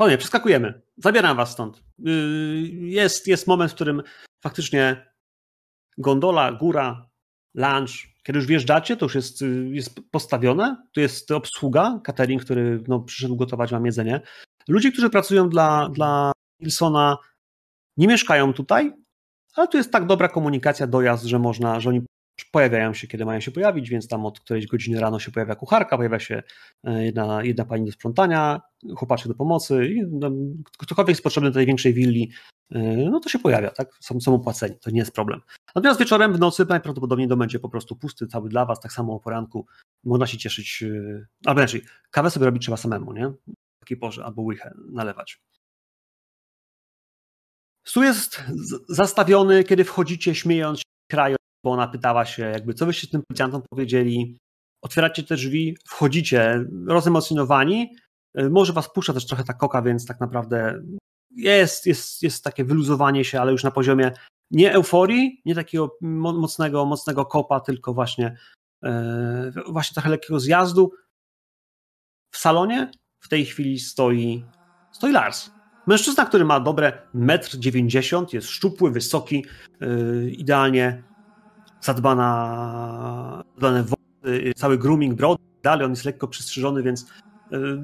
Panie, przeskakujemy. Zabieram was stąd. Yy, jest, jest moment, w którym faktycznie gondola, góra, lunch, kiedy już wjeżdżacie, to już jest, y, jest postawione, tu jest obsługa, catering, który no, przyszedł gotować wam jedzenie. Ludzie, którzy pracują dla, dla Wilsona, nie mieszkają tutaj, ale tu jest tak dobra komunikacja, dojazd, że można, że oni pojawiają się, kiedy mają się pojawić, więc tam od którejś godziny rano się pojawia kucharka, pojawia się e, jedna, jedna pani do sprzątania, chłopaczek do pomocy i no, ktokolwiek jest potrzebny do tej większej willi, e, no to się pojawia, tak? Są, są opłaceni, to nie jest problem. Natomiast wieczorem, w nocy najprawdopodobniej dom będzie po prostu pusty, cały dla was, tak samo o poranku. Można się cieszyć, e, albo inaczej, kawę sobie robić trzeba samemu, nie? W takiej porze, albo łychę nalewać. Stół jest zastawiony, kiedy wchodzicie śmiejąc, kraju, bo ona pytała się, jakby, co byście tym policjantom powiedzieli. Otwieracie te drzwi, wchodzicie rozemocjonowani. Y, może was puszcza też trochę ta koka, więc tak naprawdę jest, jest, jest takie wyluzowanie się, ale już na poziomie nie euforii, nie takiego mocnego, mocnego kopa, tylko właśnie, yy, właśnie trochę lekkiego zjazdu. W salonie w tej chwili stoi, stoi Lars. Mężczyzna, który ma dobre 1,90 m, jest szczupły, wysoki, yy, idealnie zadbana, zadbane włosy, cały grooming, brody, dalej on jest lekko przystrzyżony, więc yy,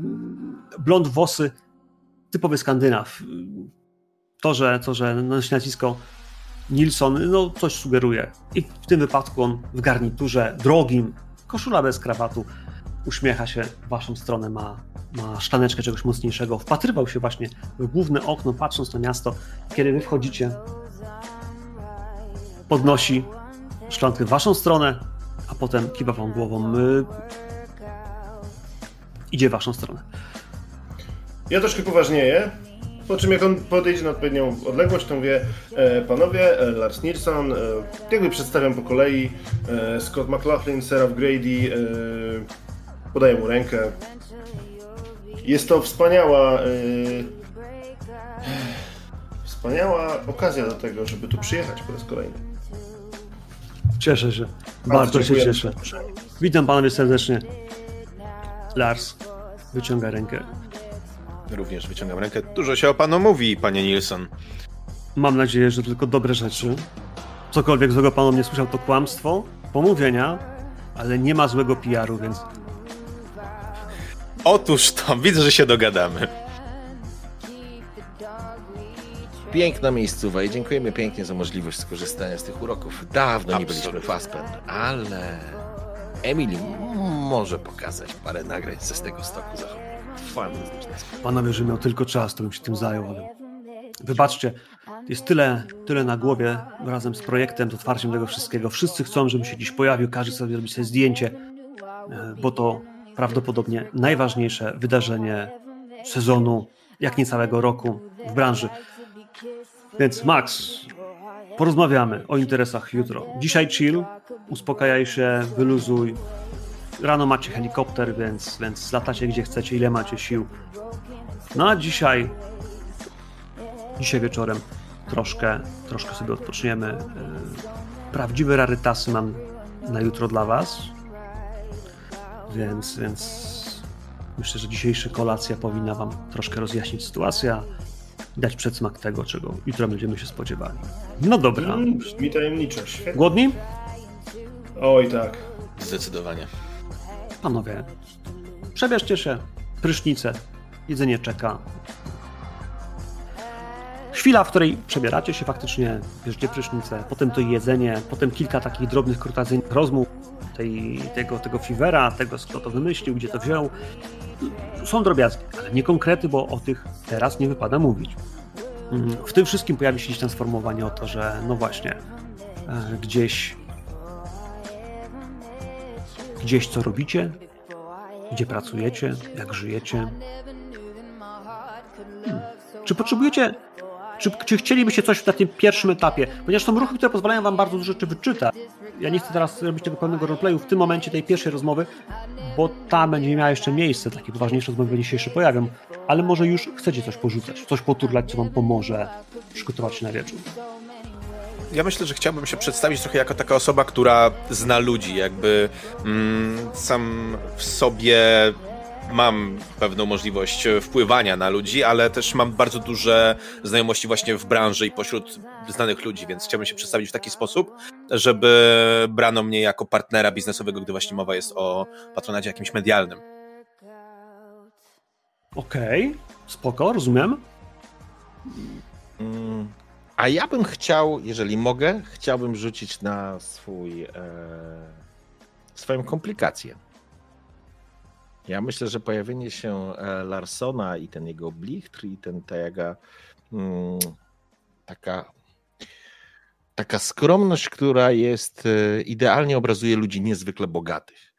blond włosy, typowy Skandynaw. To, że, to, że nosi nazwisko Nilsson, no coś sugeruje. I w tym wypadku on w garniturze drogim, koszula bez krawatu, uśmiecha się w waszą stronę, ma, ma sztaneczkę czegoś mocniejszego, wpatrywał się właśnie w główne okno, patrząc na miasto. Kiedy wy wchodzicie, podnosi szklankę w waszą stronę, a potem kiwa wam głową. Idzie w waszą stronę. Ja troszkę poważnieję, po czym jak on podejdzie na odpowiednią odległość, to mówię, e, panowie, e, Lars Nilsson, e, jakby przedstawiam po kolei, e, Scott McLaughlin, Seraph Grady, e, Podaję mu rękę. Jest to wspaniała. Yy, wspaniała okazja do tego, żeby tu przyjechać po raz kolejny. Cieszę się. Bardzo, Bardzo się cieszę. Witam panowie serdecznie. Lars wyciąga rękę. Również wyciągam rękę. Dużo się o panu mówi, panie Nilsson. Mam nadzieję, że tylko dobre rzeczy. Cokolwiek złego panu nie słyszał, to kłamstwo, pomówienia, ale nie ma złego PR-u, więc Otóż to, widzę, że się dogadamy. Piękna miejscowa i dziękujemy pięknie za możliwość skorzystania z tych uroków. Dawno nie Absolutnie. byliśmy w Aspen, ale Emily może pokazać parę nagrań ze z tego stoku zachodniego. Fantastyczne. Panowie, że miał tylko czas, to bym się tym zajął, ale wybaczcie, jest tyle, tyle na głowie razem z projektem, z otwarciem tego wszystkiego. Wszyscy chcą, żebym się dziś pojawił, każdy sobie zrobić sobie zdjęcie, e, bo to prawdopodobnie najważniejsze wydarzenie sezonu, jak nie całego roku w branży. Więc Max, porozmawiamy o interesach jutro. Dzisiaj chill, uspokajaj się, wyluzuj. Rano macie helikopter, więc, więc latacie gdzie chcecie, ile macie sił. No a dzisiaj, dzisiaj wieczorem troszkę, troszkę sobie odpoczniemy. Yy, prawdziwe rarytasy mam na jutro dla Was. Więc, więc myślę, że dzisiejsza kolacja powinna Wam troszkę rozjaśnić sytuację, dać przedsmak tego, czego jutro będziemy się spodziewali. No dobra. Mm, brzmi tajemniczo, świetnie. Głodni? Oj tak. Zdecydowanie. Panowie, przebierzcie się, prysznice, jedzenie czeka. Chwila, w której przebieracie się faktycznie, bierzecie prysznicę, potem to jedzenie, potem kilka takich drobnych, krótacyjnych rozmów, tej, tego, tego Fivera, tego, kto to wymyślił, gdzie to wziął. Są drobiazgi, ale nie konkrety, bo o tych teraz nie wypada mówić. Mhm. W tym wszystkim pojawi się gdzieś tam sformułowanie o to, że no właśnie, e, gdzieś gdzieś co robicie, gdzie pracujecie, jak żyjecie. Hmm. Czy potrzebujecie czy, czy chcielibyście coś na tym pierwszym etapie? Ponieważ są ruchy, które pozwalają wam bardzo dużo rzeczy wyczytać. Ja nie chcę teraz robić tego pełnego roleplayu w tym momencie tej pierwszej rozmowy, bo tam będzie miała jeszcze miejsce, takie poważniejsze rozmowy się jeszcze pojawią, ale może już chcecie coś porzucać, coś poturlać, co wam pomoże przygotować się na wieczór. Ja myślę, że chciałbym się przedstawić trochę jako taka osoba, która zna ludzi, jakby mm, sam w sobie mam pewną możliwość wpływania na ludzi, ale też mam bardzo duże znajomości właśnie w branży i pośród znanych ludzi, więc chciałbym się przedstawić w taki sposób, żeby brano mnie jako partnera biznesowego, gdy właśnie mowa jest o patronacie jakimś medialnym. Okej, okay. spoko, rozumiem. Mm, a ja bym chciał, jeżeli mogę, chciałbym rzucić na swój e, swoją komplikację. Ja myślę, że pojawienie się e, Larsona i ten jego blichtr i ten ta jaka mm, taka taka skromność, która jest e, idealnie obrazuje ludzi niezwykle bogatych.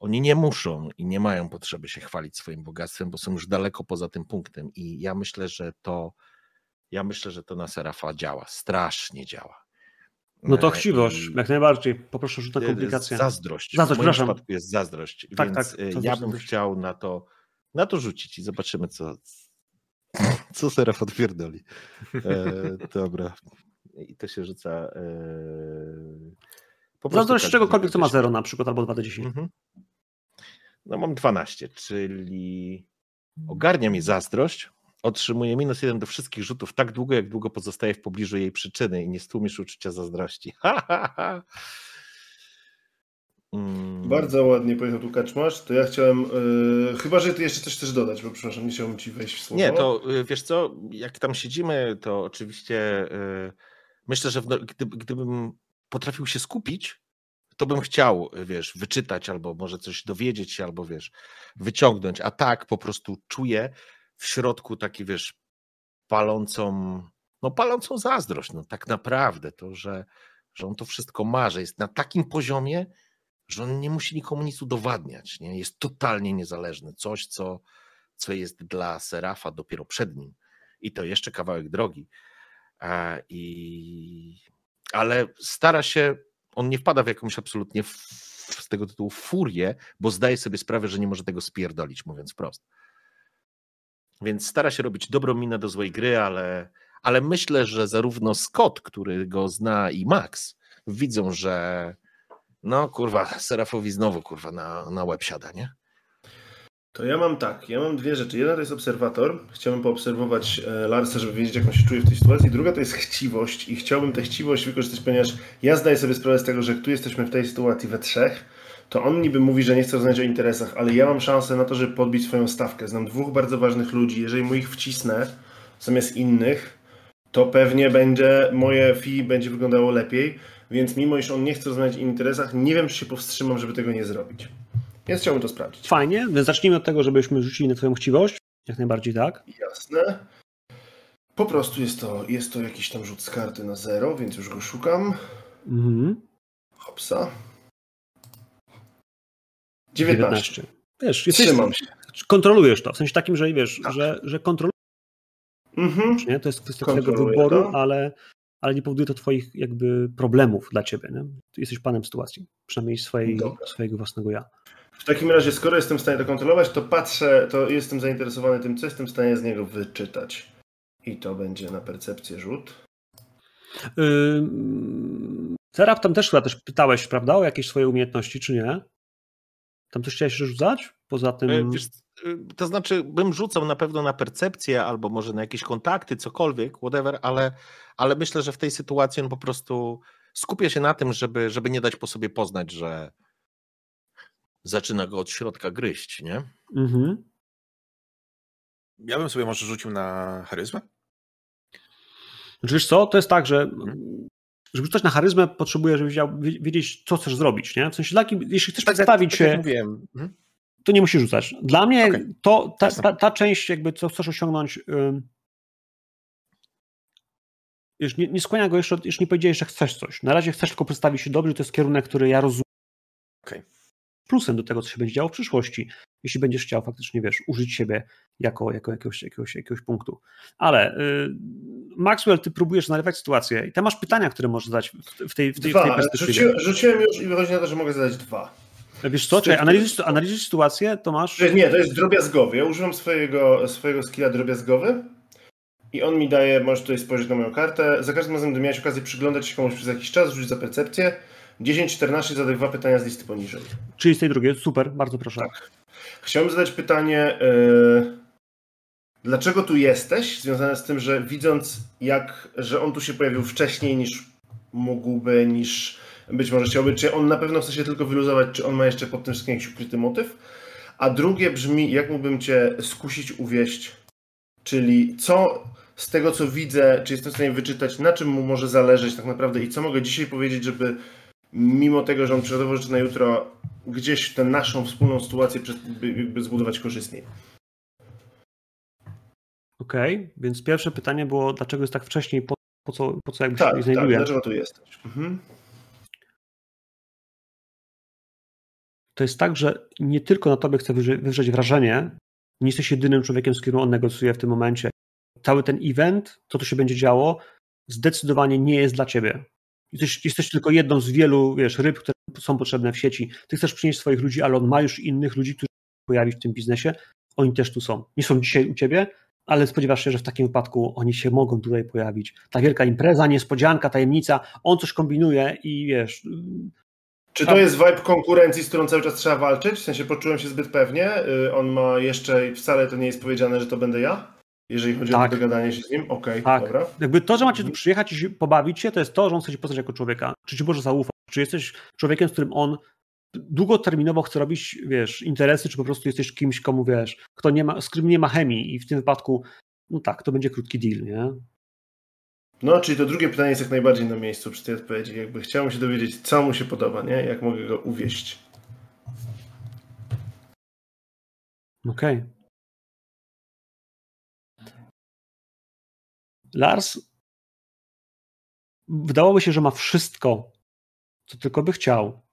Oni nie muszą i nie mają potrzeby się chwalić swoim bogactwem, bo są już daleko poza tym punktem. I ja myślę, że to ja myślę, że to na Serafa działa, strasznie działa. No to e, chciwość, jak najbardziej. Poproszę rzut na komplikację. Zazdrość. Zazdrość, w moim przypadku jest zazdrość. Tak, więc tak, e, ja bym chciał na to, na to rzucić i zobaczymy, co, co Seraf odpierdoli. E, dobra. I to się rzuca. E, Zazdrość tak, czegokolwiek, co ma 0 na przykład, albo 2 do 10. Mhm. No mam 12, czyli ogarnia mi zazdrość, otrzymuje minus jeden do wszystkich rzutów tak długo, jak długo pozostaje w pobliżu jej przyczyny i nie stłumisz uczucia zazdrości. mm. Bardzo ładnie powiedział tu Kaczmasz. To ja chciałem, yy, chyba, że ty jeszcze coś chcesz dodać, bo przepraszam, nie chciałbym ci wejść w słowo. Nie, to yy, wiesz co, jak tam siedzimy, to oczywiście yy, myślę, że w, gdyby, gdybym potrafił się skupić, to bym chciał, wiesz, wyczytać albo może coś dowiedzieć się, albo wiesz, wyciągnąć, a tak po prostu czuję, w środku taki, wiesz, palącą, no palącą zazdrość, no tak naprawdę to, że, że on to wszystko ma, że jest na takim poziomie, że on nie musi nikomu nic udowadniać, nie? jest totalnie niezależny, coś, co, co jest dla Serafa dopiero przed nim i to jeszcze kawałek drogi. A, i, ale stara się, on nie wpada w jakąś absolutnie w, z tego tytułu furię, bo zdaje sobie sprawę, że nie może tego spierdolić, mówiąc wprost. Więc stara się robić dobrą minę do złej gry, ale, ale myślę, że zarówno Scott, który go zna, i Max widzą, że no kurwa, Serafowi znowu kurwa na, na łeb siada, nie? To ja mam tak, ja mam dwie rzeczy. Jedna to jest obserwator. Chciałbym poobserwować e, Larsa, żeby wiedzieć, jak on się czuje w tej sytuacji. Druga to jest chciwość i chciałbym tę chciwość wykorzystać, ponieważ ja zdaję sobie sprawę z tego, że tu jesteśmy w tej sytuacji we trzech to on niby mówi, że nie chce rozmawiać o interesach, ale ja mam szansę na to, żeby podbić swoją stawkę. Znam dwóch bardzo ważnych ludzi. Jeżeli mu ich wcisnę zamiast innych, to pewnie będzie moje fee będzie wyglądało lepiej. Więc mimo iż on nie chce rozmawiać o interesach, nie wiem, czy się powstrzymam, żeby tego nie zrobić. Więc chciałbym to sprawdzić. Fajnie, więc zacznijmy od tego, żebyśmy rzucili na twoją chciwość. Jak najbardziej tak. Jasne. Po prostu jest to, jest to jakiś tam rzut z karty na zero, więc już go szukam. Mhm. Hopsa. 19. Wiesz, jesteś, Trzymam się. Kontrolujesz to, w sensie takim, że wiesz, tak. że, że kontrolujesz. Mhm. Nie? To jest kwestia twojego wyboru, to. ale, ale nie powoduje to twoich jakby problemów dla ciebie. Nie? Jesteś panem sytuacji, przynajmniej swojej, swojego własnego ja. W takim razie, skoro jestem w stanie to kontrolować, to patrzę, to jestem zainteresowany tym, co jestem w stanie z niego wyczytać. I to będzie na percepcję rzut. Yy, Serap, tam też chyba też pytałeś, prawda, o jakieś swoje umiejętności, czy nie? Tam coś chciałeś rzucać? Poza tym. E, wiesz, e, to znaczy, bym rzucał na pewno na percepcję albo może na jakieś kontakty, cokolwiek, whatever, ale, ale myślę, że w tej sytuacji on po prostu skupia się na tym, żeby, żeby nie dać po sobie poznać, że zaczyna go od środka gryźć, nie? Mhm. Ja bym sobie może rzucił na charyzmę? Znaczy, wiesz co, to jest tak, że mhm żeby rzucać na charyzmę, potrzebujesz wiedział, wiedzieć, co chcesz zrobić. Nie? W sensie, taki, jeśli chcesz tak, przedstawić tak, się, tak to nie musisz rzucać. Dla mnie okay. to, ta, ta, ta, część, jakby co chcesz osiągnąć, już nie, nie skłania go jeszcze, już nie powiedziałeś, że chcesz coś. Na razie chcesz tylko przedstawić się dobrze, to jest kierunek, który ja rozumiem. Plusem do tego, co się będzie działo w przyszłości, jeśli będziesz chciał faktycznie, wiesz, użyć siebie jako, jako jakiegoś, jakiegoś, jakiegoś punktu. Ale y, Maxwell, ty próbujesz nalewać sytuację i tam masz pytania, które możesz zadać w tej, w tej, dwa. w tej perspektywie. Rzuciłem, rzuciłem już i wychodzi na to, że mogę zadać dwa. Wiesz co, czekaj, analizuj, analizuj sytuację, to masz... Nie, to jest drobiazgowy. Ja używam swojego, swojego skilla drobiazgowy i on mi daje, możesz tutaj spojrzeć na moją kartę, za każdym razem, gdy miałeś okazję przyglądać się komuś przez jakiś czas, rzuć za percepcję, 10-14 zadaj dwa pytania z listy poniżej. Czyli z tej drugiej, super, bardzo proszę. Tak. Chciałbym zadać pytanie, yy, dlaczego tu jesteś? Związane z tym, że widząc jak, że on tu się pojawił wcześniej niż mógłby, niż być może chciałby, czy on na pewno chce się tylko wyluzować, czy on ma jeszcze pod tym wszystkim jakiś ukryty motyw? A drugie brzmi, jak mógłbym cię skusić, uwieść? Czyli co z tego, co widzę, czy jestem w stanie wyczytać, na czym mu może zależeć tak naprawdę i co mogę dzisiaj powiedzieć, żeby mimo tego, że on przygotował rzeczy na jutro, gdzieś tę naszą wspólną sytuację jakby zbudować korzystniej. Okej, okay, więc pierwsze pytanie było, dlaczego jest tak wcześniej, po, po co, po co jakby tak, się znajduje? Tak, dlaczego tu jesteś? Mhm. To jest tak, że nie tylko na tobie chce wywrzeć wrażenie, nie jesteś jedynym człowiekiem, z którym on negocjuje w tym momencie. Cały ten event, co tu się będzie działo, zdecydowanie nie jest dla ciebie. Jesteś, jesteś tylko jedną z wielu wiesz, ryb, które są potrzebne w sieci. Ty chcesz przynieść swoich ludzi, ale on ma już innych ludzi, którzy pojawić w tym biznesie. Oni też tu są. Nie są dzisiaj u ciebie, ale spodziewasz się, że w takim wypadku oni się mogą tutaj pojawić. Ta wielka impreza, niespodzianka, tajemnica, on coś kombinuje i wiesz. Czy to jest vibe konkurencji, z którą cały czas trzeba walczyć? W sensie poczułem się zbyt pewnie. Y, on ma jeszcze, wcale to nie jest powiedziane, że to będę ja? Jeżeli chodzi tak. o dogadanie się z nim? Okej, okay, tak. dobra. Jakby to, że macie tu przyjechać i pobawić się, to jest to, że on chce ci poznać jako człowieka. Czy ci może zaufać? Czy jesteś człowiekiem, z którym on długoterminowo chce robić, wiesz, interesy, czy po prostu jesteś kimś, komu, wiesz, kto nie ma, z którym nie ma chemii i w tym wypadku, no tak, to będzie krótki deal, nie? No, czyli to drugie pytanie jest jak najbardziej na miejscu przy tej odpowiedzi. Jakby chciałem się dowiedzieć, co mu się podoba, nie? Jak mogę go uwieść. Okej. Okay. Lars wydawało się, że ma wszystko, co tylko by chciał.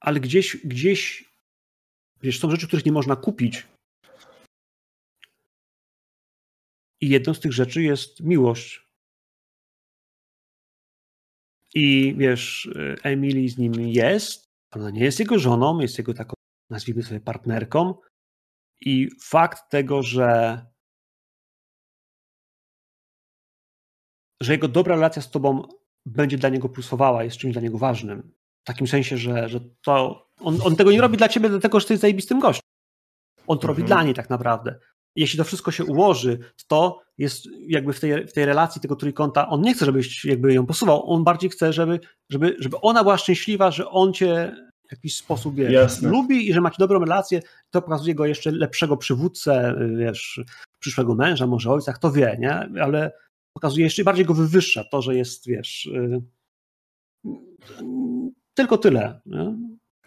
Ale gdzieś, gdzieś, wiesz, są rzeczy, których nie można kupić. I jedną z tych rzeczy jest miłość. I wiesz, Emily z nim jest. Ona nie jest jego żoną, jest jego taką, nazwijmy sobie, partnerką. I fakt tego, że, że jego dobra relacja z tobą będzie dla niego plusowała, jest czymś dla niego ważnym. W takim sensie, że, że to on, on tego nie robi dla ciebie, dlatego że ty jesteś zajebistym gościem. On to mhm. robi dla niej tak naprawdę. Jeśli to wszystko się ułoży, to jest jakby w tej, w tej relacji tego trójkąta, on nie chce, żebyś jakby ją posuwał, on bardziej chce, żeby, żeby, żeby ona była szczęśliwa, że on cię w jakiś sposób wiesz, lubi i że macie dobrą relację, to pokazuje go jeszcze lepszego przywódcę, wiesz, przyszłego męża, może ojca, kto wie, nie? Ale pokazuje jeszcze bardziej go wywyższa to, że jest, wiesz, y, tylko tyle. Nie?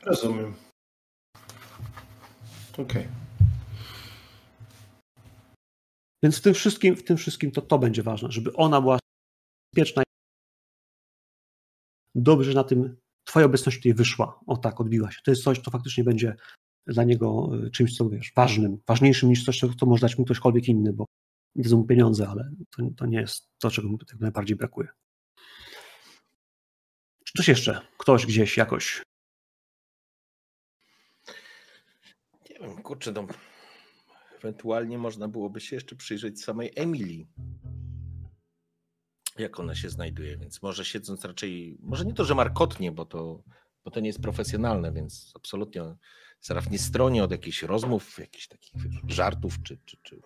Rozumiem. Okej. Okay. Więc w tym wszystkim, w tym wszystkim to to będzie ważne, żeby ona była bezpieczna. Dobrze na tym twoja obecność tutaj wyszła, o tak, odbiła się. To jest coś, co faktycznie będzie dla niego y, czymś, co wiesz, ważnym, ważniejszym niż coś, co może dać mu ktośkolwiek inny, bo nie mu pieniądze, ale to, to nie jest to, czego mu tak najbardziej brakuje. Czy coś jeszcze? Ktoś gdzieś jakoś? Nie wiem, kurczę, no, ewentualnie można byłoby się jeszcze przyjrzeć samej Emilii jak ona się znajduje, więc może siedząc raczej, może nie to, że markotnie, bo to, bo to nie jest profesjonalne, więc absolutnie Seraf nie stroni od jakichś rozmów, jakichś takich żartów, czy, czy, czy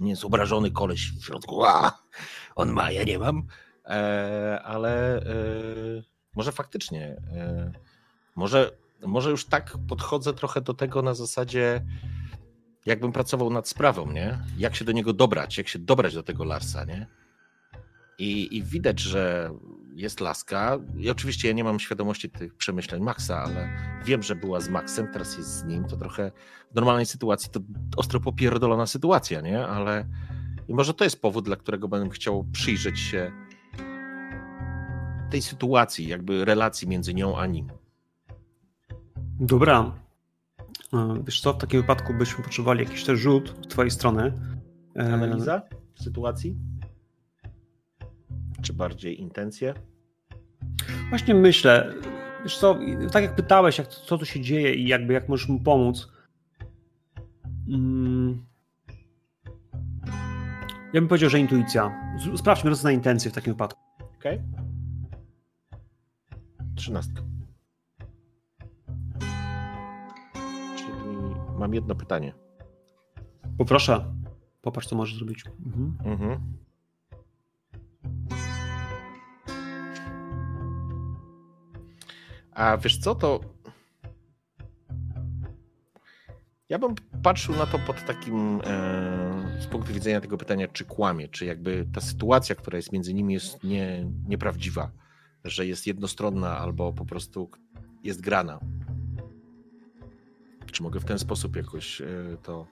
nie jest obrażony koleś w środku, a on ma, ja nie mam, e, ale e, może faktycznie, e, może, może już tak podchodzę trochę do tego na zasadzie, jakbym pracował nad sprawą, nie? Jak się do niego dobrać, jak się dobrać do tego Larsa, nie? I, I, widać, że jest laska. I oczywiście ja nie mam świadomości tych przemyśleń Maxa, ale wiem, że była z Maxem, teraz jest z nim. To trochę w normalnej sytuacji to ostro popierdolona sytuacja, nie? Ale i może to jest powód, dla którego będę chciał przyjrzeć się tej sytuacji, jakby relacji między nią a nim. Dobra. E, wiesz co, w takim wypadku byśmy potrzebowali jakiś też rzut z twojej strony. E, Analiza sytuacji? Czy bardziej intencje? Właśnie myślę, wiesz co, tak jak pytałeś, jak, co tu się dzieje i jakby jak możesz mu pomóc. Mm. Ja bym powiedział, że intuicja. Sprawdźmy rozne intencje w takim wypadku. Okej. Okay. Trzynastka. Czyli mam jedno pytanie. Poproszę. Popatrz, co możesz zrobić. Mhm. Mhm. A wiesz co, to ja bym patrzył na to pod takim, e, z punktu widzenia tego pytania, czy kłamie, czy jakby ta sytuacja, która jest między nimi jest nie, nieprawdziwa, że jest jednostronna albo po prostu jest grana. Czy mogę w ten sposób jakoś e, to,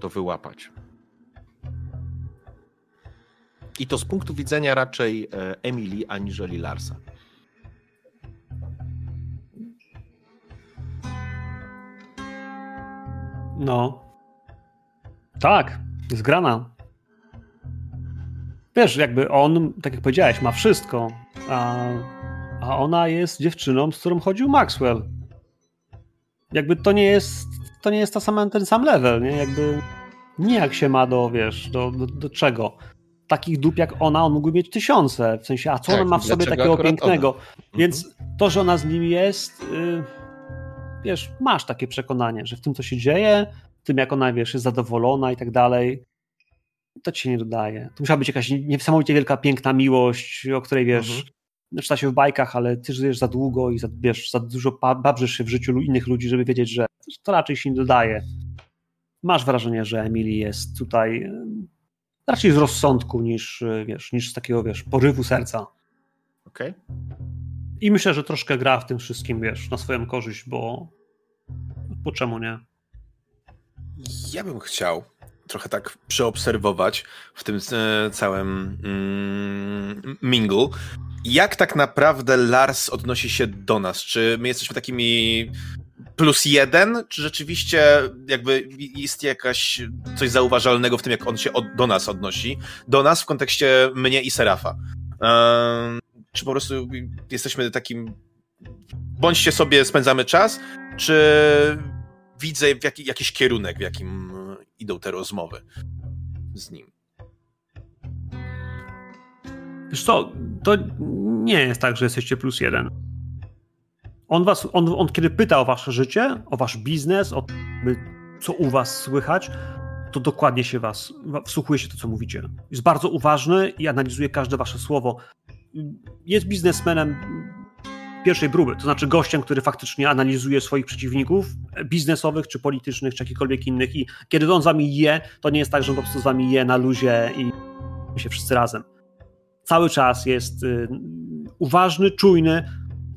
to wyłapać? I to z punktu widzenia raczej e, Emily aniżeli Larsa. No. Tak, jest grana. Wiesz, jakby on, tak jak powiedziałeś, ma wszystko, a, a ona jest dziewczyną, z którą chodził Maxwell. Jakby to nie jest, to nie jest ta sama, ten sam level, nie? Jakby nie jak się ma do, wiesz, do, do, do czego. Takich dup jak ona, on mógłby mieć tysiące. W sensie, a co tak, on ma w sobie takiego pięknego? Ona? Więc mhm. to, że ona z nim jest... Wiesz, masz takie przekonanie, że w tym, co się dzieje, tym, jak ona, wiesz, jest zadowolona i tak dalej, to ci się nie dodaje. To musiała być jakaś niesamowicie wielka, piękna miłość, o której, wiesz, mhm. czyta się w bajkach, ale ty żyjesz za długo i za, wiesz, za dużo babrzysz się w życiu innych ludzi, żeby wiedzieć, że to raczej się nie dodaje. Masz wrażenie, że Emily jest tutaj raczej z rozsądku niż, wiesz, niż z takiego, wiesz, porywu serca. Okej. Okay. I myślę, że troszkę gra w tym wszystkim, wiesz, na swoją korzyść, bo po czemu nie? Ja bym chciał trochę tak przeobserwować w tym e, całym mm, jak tak naprawdę Lars odnosi się do nas? Czy my jesteśmy takimi plus jeden, czy rzeczywiście jakby jest jakaś coś zauważalnego w tym, jak on się od, do nas odnosi? Do nas w kontekście mnie i Serafa. Czy po prostu jesteśmy takim. Bądźcie sobie, spędzamy czas, czy widzę jak, jakiś kierunek, w jakim idą te rozmowy z nim? Wiesz co, to nie jest tak, że jesteście plus jeden. On, was, on, on kiedy pyta o wasze życie, o wasz biznes, o co u was słychać, to dokładnie się was, wsłuchuje się to, co mówicie. Jest bardzo uważny i analizuje każde wasze słowo jest biznesmenem pierwszej próby, to znaczy gościem, który faktycznie analizuje swoich przeciwników biznesowych, czy politycznych, czy jakichkolwiek innych i kiedy on z wami je, to nie jest tak, że on po prostu z wami je na luzie i się wszyscy razem. Cały czas jest y, uważny, czujny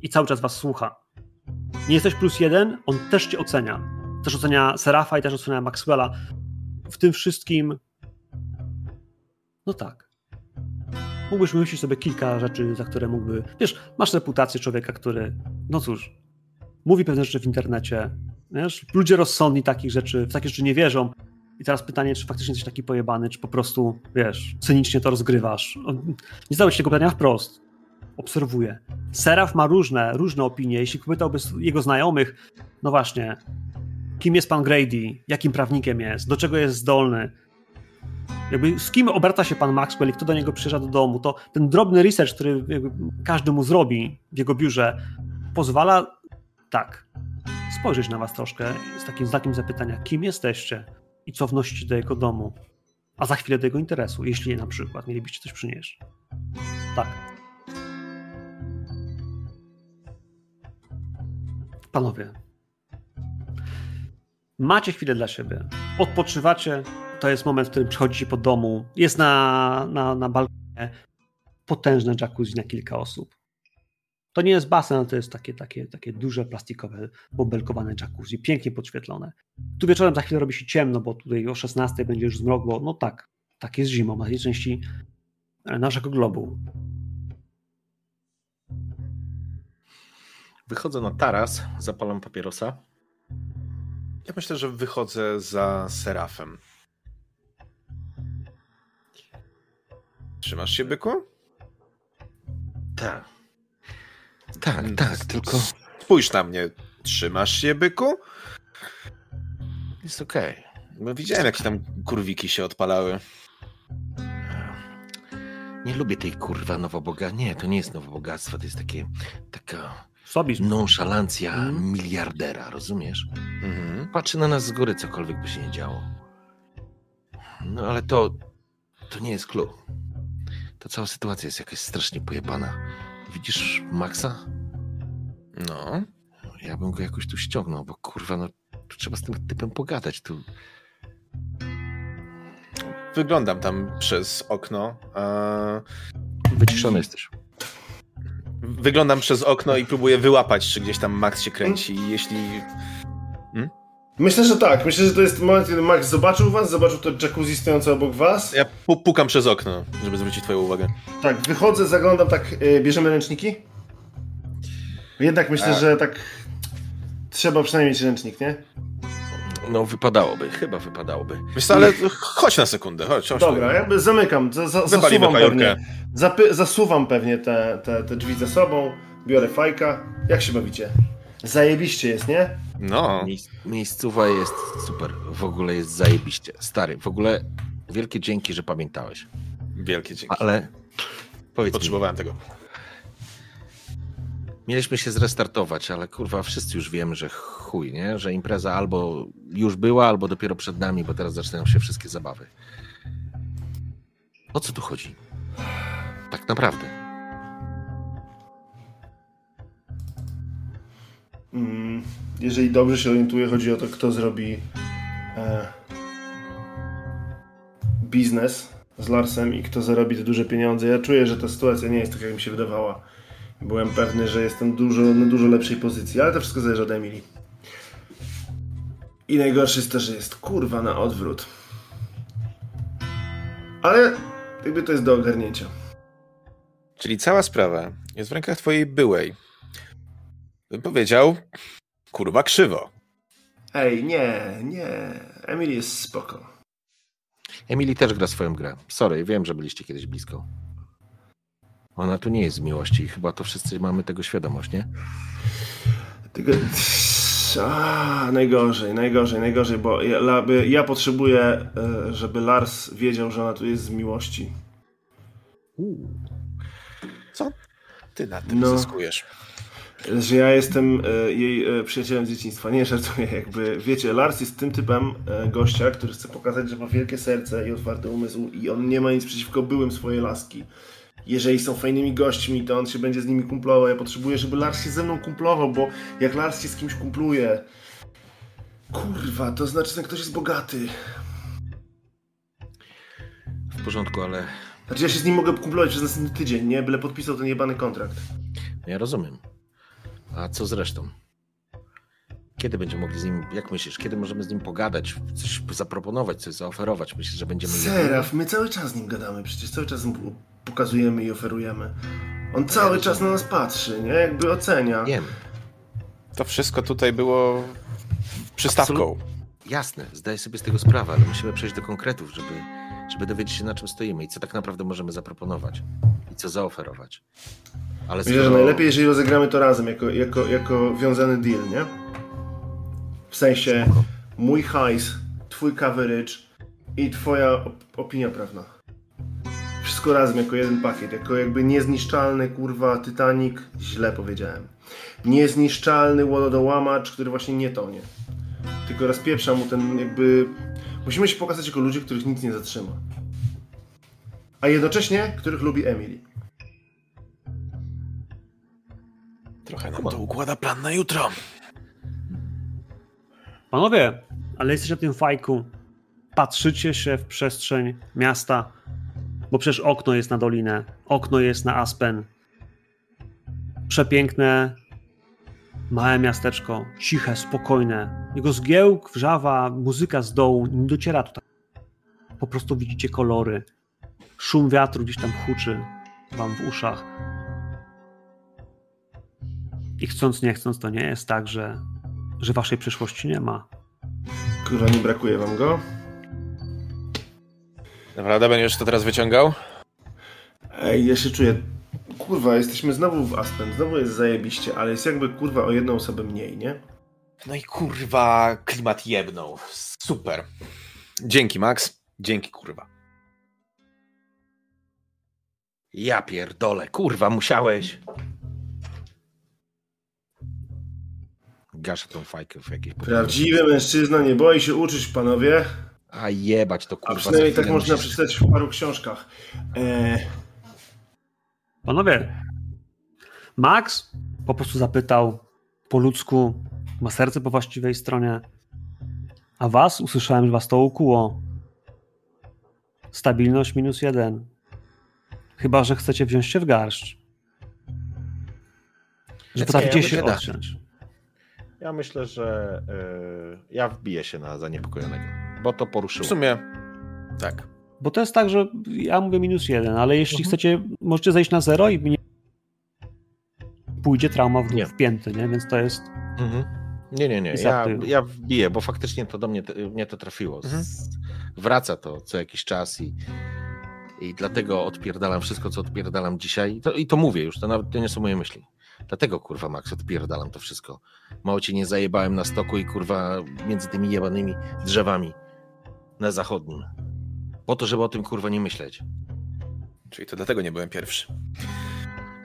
i cały czas was słucha. Nie jesteś plus jeden, on też cię ocenia. Też ocenia Serafa i też ocenia Maxwella. W tym wszystkim no tak mógłbyś wymyślić sobie kilka rzeczy, za które mógłby. Wiesz, masz reputację człowieka, który, no cóż, mówi pewne rzeczy w internecie. Wiesz, ludzie rozsądni takich rzeczy, w takie rzeczy nie wierzą. I teraz pytanie, czy faktycznie jesteś taki pojebany, czy po prostu, wiesz, cynicznie to rozgrywasz. Nie zadałeś tego pytania wprost. Obserwuję. Seraf ma różne, różne opinie. Jeśli pytałby jego znajomych, no właśnie, kim jest pan Grady, jakim prawnikiem jest, do czego jest zdolny, jakby z kim obraca się pan Maxwell i kto do niego przyjeżdża do domu, to ten drobny research, który każdy mu zrobi w jego biurze, pozwala tak spojrzeć na was troszkę z takim znakiem zapytania, kim jesteście i co wnosicie do jego domu, a za chwilę do jego interesu, jeśli na przykład mielibyście coś przynieść. Tak. Panowie, macie chwilę dla siebie, odpoczywacie, to jest moment, w którym przychodzicie po domu, jest na, na, na balkonie potężne jacuzzi na kilka osób. To nie jest basen, ale to jest takie, takie, takie duże, plastikowe, bobelkowane jacuzzi, pięknie podświetlone. Tu wieczorem za chwilę robi się ciemno, bo tutaj o 16 będzie już zmrok, no tak, tak jest zimą na tej części e, naszego globu. Wychodzę na taras, zapalam papierosa. Ja myślę, że wychodzę za serafem. Trzymasz się, byku? Tak. Tak, mm, tak, tylko. Spójrz na mnie. Trzymasz się, byku? Jest okej. Okay. Bo widziałem, jak tam kurwiki się odpalały. Nie lubię tej kurwa nowoboga. Nie, to nie jest nowobogactwo, to jest takie, taka Sobizm. nonszalancja Mhm. miliardera, rozumiesz? Mhm. Patrzy na nas z góry, cokolwiek by się nie działo. No ale to, to nie jest clue. Ta cała sytuacja jest jakaś strasznie pojebana. Widzisz Maxa? No. Ja bym go jakoś tu ściągnął, bo kurwa, no tu trzeba z tym typem pogadać. Tu Wyglądam tam przez okno. e, wyciszony jesteś. Wyglądam przez okno i próbuję wyłapać, czy gdzieś tam Max się kręci. I jeśli. Myślę, że tak. Myślę, że to jest moment, kiedy Max zobaczył was, zobaczył to jacuzzi stojące obok was. Ja pu- pukam przez okno, żeby zwrócić Twoją uwagę. Tak, wychodzę, zaglądam tak, y, bierzemy ręczniki? Jednak myślę, A. że tak trzeba przynajmniej mieć ręcznik, nie? No wypadałoby, chyba wypadałoby. Co, ale chodź na sekundę, chodź. chodź Dobra, jakby zamykam, za, za, zasuwam pewnie, zapy, zasuwam pewnie te, te, te drzwi za sobą, biorę fajka. Jak się bawicie? Zajebiście jest, nie? No. Miejsc, miejscowa jest super, w ogóle jest zajebiście. Stary, w ogóle wielkie dzięki, że pamiętałeś. Wielkie dzięki. Ale powiedz mi, Potrzebowałem tego. mieliśmy się zrestartować, ale kurwa, wszyscy już wiemy, że chuj, nie? Że impreza albo już była, albo dopiero przed nami, bo teraz zaczynają się wszystkie zabawy. O co tu chodzi? Tak naprawdę. Mm, jeżeli dobrze się orientuję, chodzi o to, kto zrobi e, biznes z Larsem i kto zarobi te duże pieniądze. Ja czuję, że ta sytuacja nie jest tak, jak mi się wydawała. Byłem pewny, że jestem dużo, na dużo lepszej pozycji, ale to wszystko zależy od Emily. I najgorsze jest to, że jest kurwa na odwrót. Ale jakby to jest do ogarnięcia. Czyli cała sprawa jest w rękach Twojej byłej. Powiedział, kurwa krzywo. Ej, nie, nie. Emily jest spoko. Emily też gra swoją grę. Sorry, wiem, że byliście kiedyś blisko. Ona tu nie jest z miłości i chyba to wszyscy mamy tego świadomość, nie? Tylko... A, najgorzej, najgorzej, najgorzej, bo ja, ja potrzebuję, e, żeby Lars wiedział, że ona tu jest z miłości. Co ty na tym No. zyskujesz? Że ja jestem e, jej e, przyjacielem z dzieciństwa. Nie żartuję, jakby, wiecie, Lars jest tym typem e, gościa, który chce pokazać, że ma wielkie serce i otwarty umysł i on nie ma nic przeciwko byłym swojej laski. Jeżeli są fajnymi gośćmi, to on się będzie z nimi kumplował. Ja potrzebuję, żeby Lars się ze mną kumplował, bo jak Lars się z kimś kumpluje, kurwa, to znaczy, że ktoś jest bogaty. W porządku, ale Znaczy ja się z nim mogę kumplować przez następny tydzień, nie? Byle podpisał ten jebany kontrakt. ja rozumiem. A co z resztą? Kiedy będziemy mogli z nim, jak myślisz, kiedy możemy z nim pogadać, coś zaproponować, coś zaoferować? Myślisz, że będziemy... Seraf, my cały czas z nim gadamy, przecież cały czas mu pokazujemy i oferujemy. On cały czas na nas patrzy, nie? Jakby ocenia. Wiem, To wszystko tutaj było przystawką. jasne, zdaję sobie z tego sprawę, ale musimy przejść do konkretów, żeby, żeby dowiedzieć się, na czym stoimy i co tak naprawdę możemy zaproponować i co zaoferować. Ale Myślę, że skoro- najlepiej, jeżeli rozegramy to razem, jako, jako, jako wiązany deal, nie? W sensie Spoko. mój hajs, twój coverage i twoja op- opinia prawna. Wszystko razem, jako jeden pakiet, jako jakby niezniszczalny, kurwa, Titanic, źle powiedziałem. Niezniszczalny łodołamacz, który właśnie nie tonie. Tylko rozpieprza mu ten jakby... Musimy się pokazać jako ludzie, których nic nie zatrzyma. A jednocześnie, których lubi Emily. Trochę nam to układa plan na jutro. Panowie, ale jesteście na tym fajku. Patrzycie się w przestrzeń miasta, bo przecież okno jest na dolinę, okno jest na Aspen. Przepiękne, małe miasteczko, ciche, spokojne. Jego zgiełk, wrzawa, muzyka z dołu nie dociera tutaj. Po prostu widzicie kolory. Szum wiatru gdzieś tam huczy wam w uszach. I chcąc, nie chcąc, to nie jest tak, że, że waszej przyszłości nie ma. Kurwa, nie brakuje wam go? Naprawdę będziesz to teraz wyciągał? Ej, ja się czuję. Kurwa, jesteśmy znowu w Aspen, znowu jest zajebiście, ale jest jakby kurwa o jedną osobę mniej, nie? No i kurwa, klimat jebnął. Super. Dzięki, Max. Dzięki, kurwa. Ja pierdolę, kurwa, musiałeś. Gaszę tą fajkę w jakiejś Prawdziwy mężczyzna nie boi się uczyć, panowie. A jebać to A kurwa. przynajmniej za tak można musisz- przeczytać w paru książkach. E, Panowie, Max po prostu zapytał po ludzku, ma serce po właściwej stronie, a was usłyszałem, że was to ukuło. Stabilność minus jeden. Chyba, że chcecie wziąć się w garść. Że potraficie ja się odciąć. Ja myślę, że yy, ja wbiję się na zaniepokojonego, bo to W poruszyło. sumie tak. Bo to jest tak, że ja mówię minus jeden, ale jeśli Mhm. chcecie, możecie zejść na zero i nie pójdzie trauma w, Nie. w pięty, nie? Więc to jest Mhm. Nie, nie, nie. Ja, ja wbiję, bo faktycznie to do mnie, mnie to trafiło. Mhm. Wraca to co jakiś czas i, i dlatego odpierdalam wszystko, co odpierdalam dzisiaj. I to, I to mówię już, to nawet to nie są moje myśli. Dlatego, kurwa, Max, odpierdalam to wszystko. Mało cię nie zajebałem na stoku i, kurwa, między tymi jebanymi drzewami na zachodnim. Po to, żeby o tym, kurwa, nie myśleć. Czyli to dlatego nie byłem pierwszy.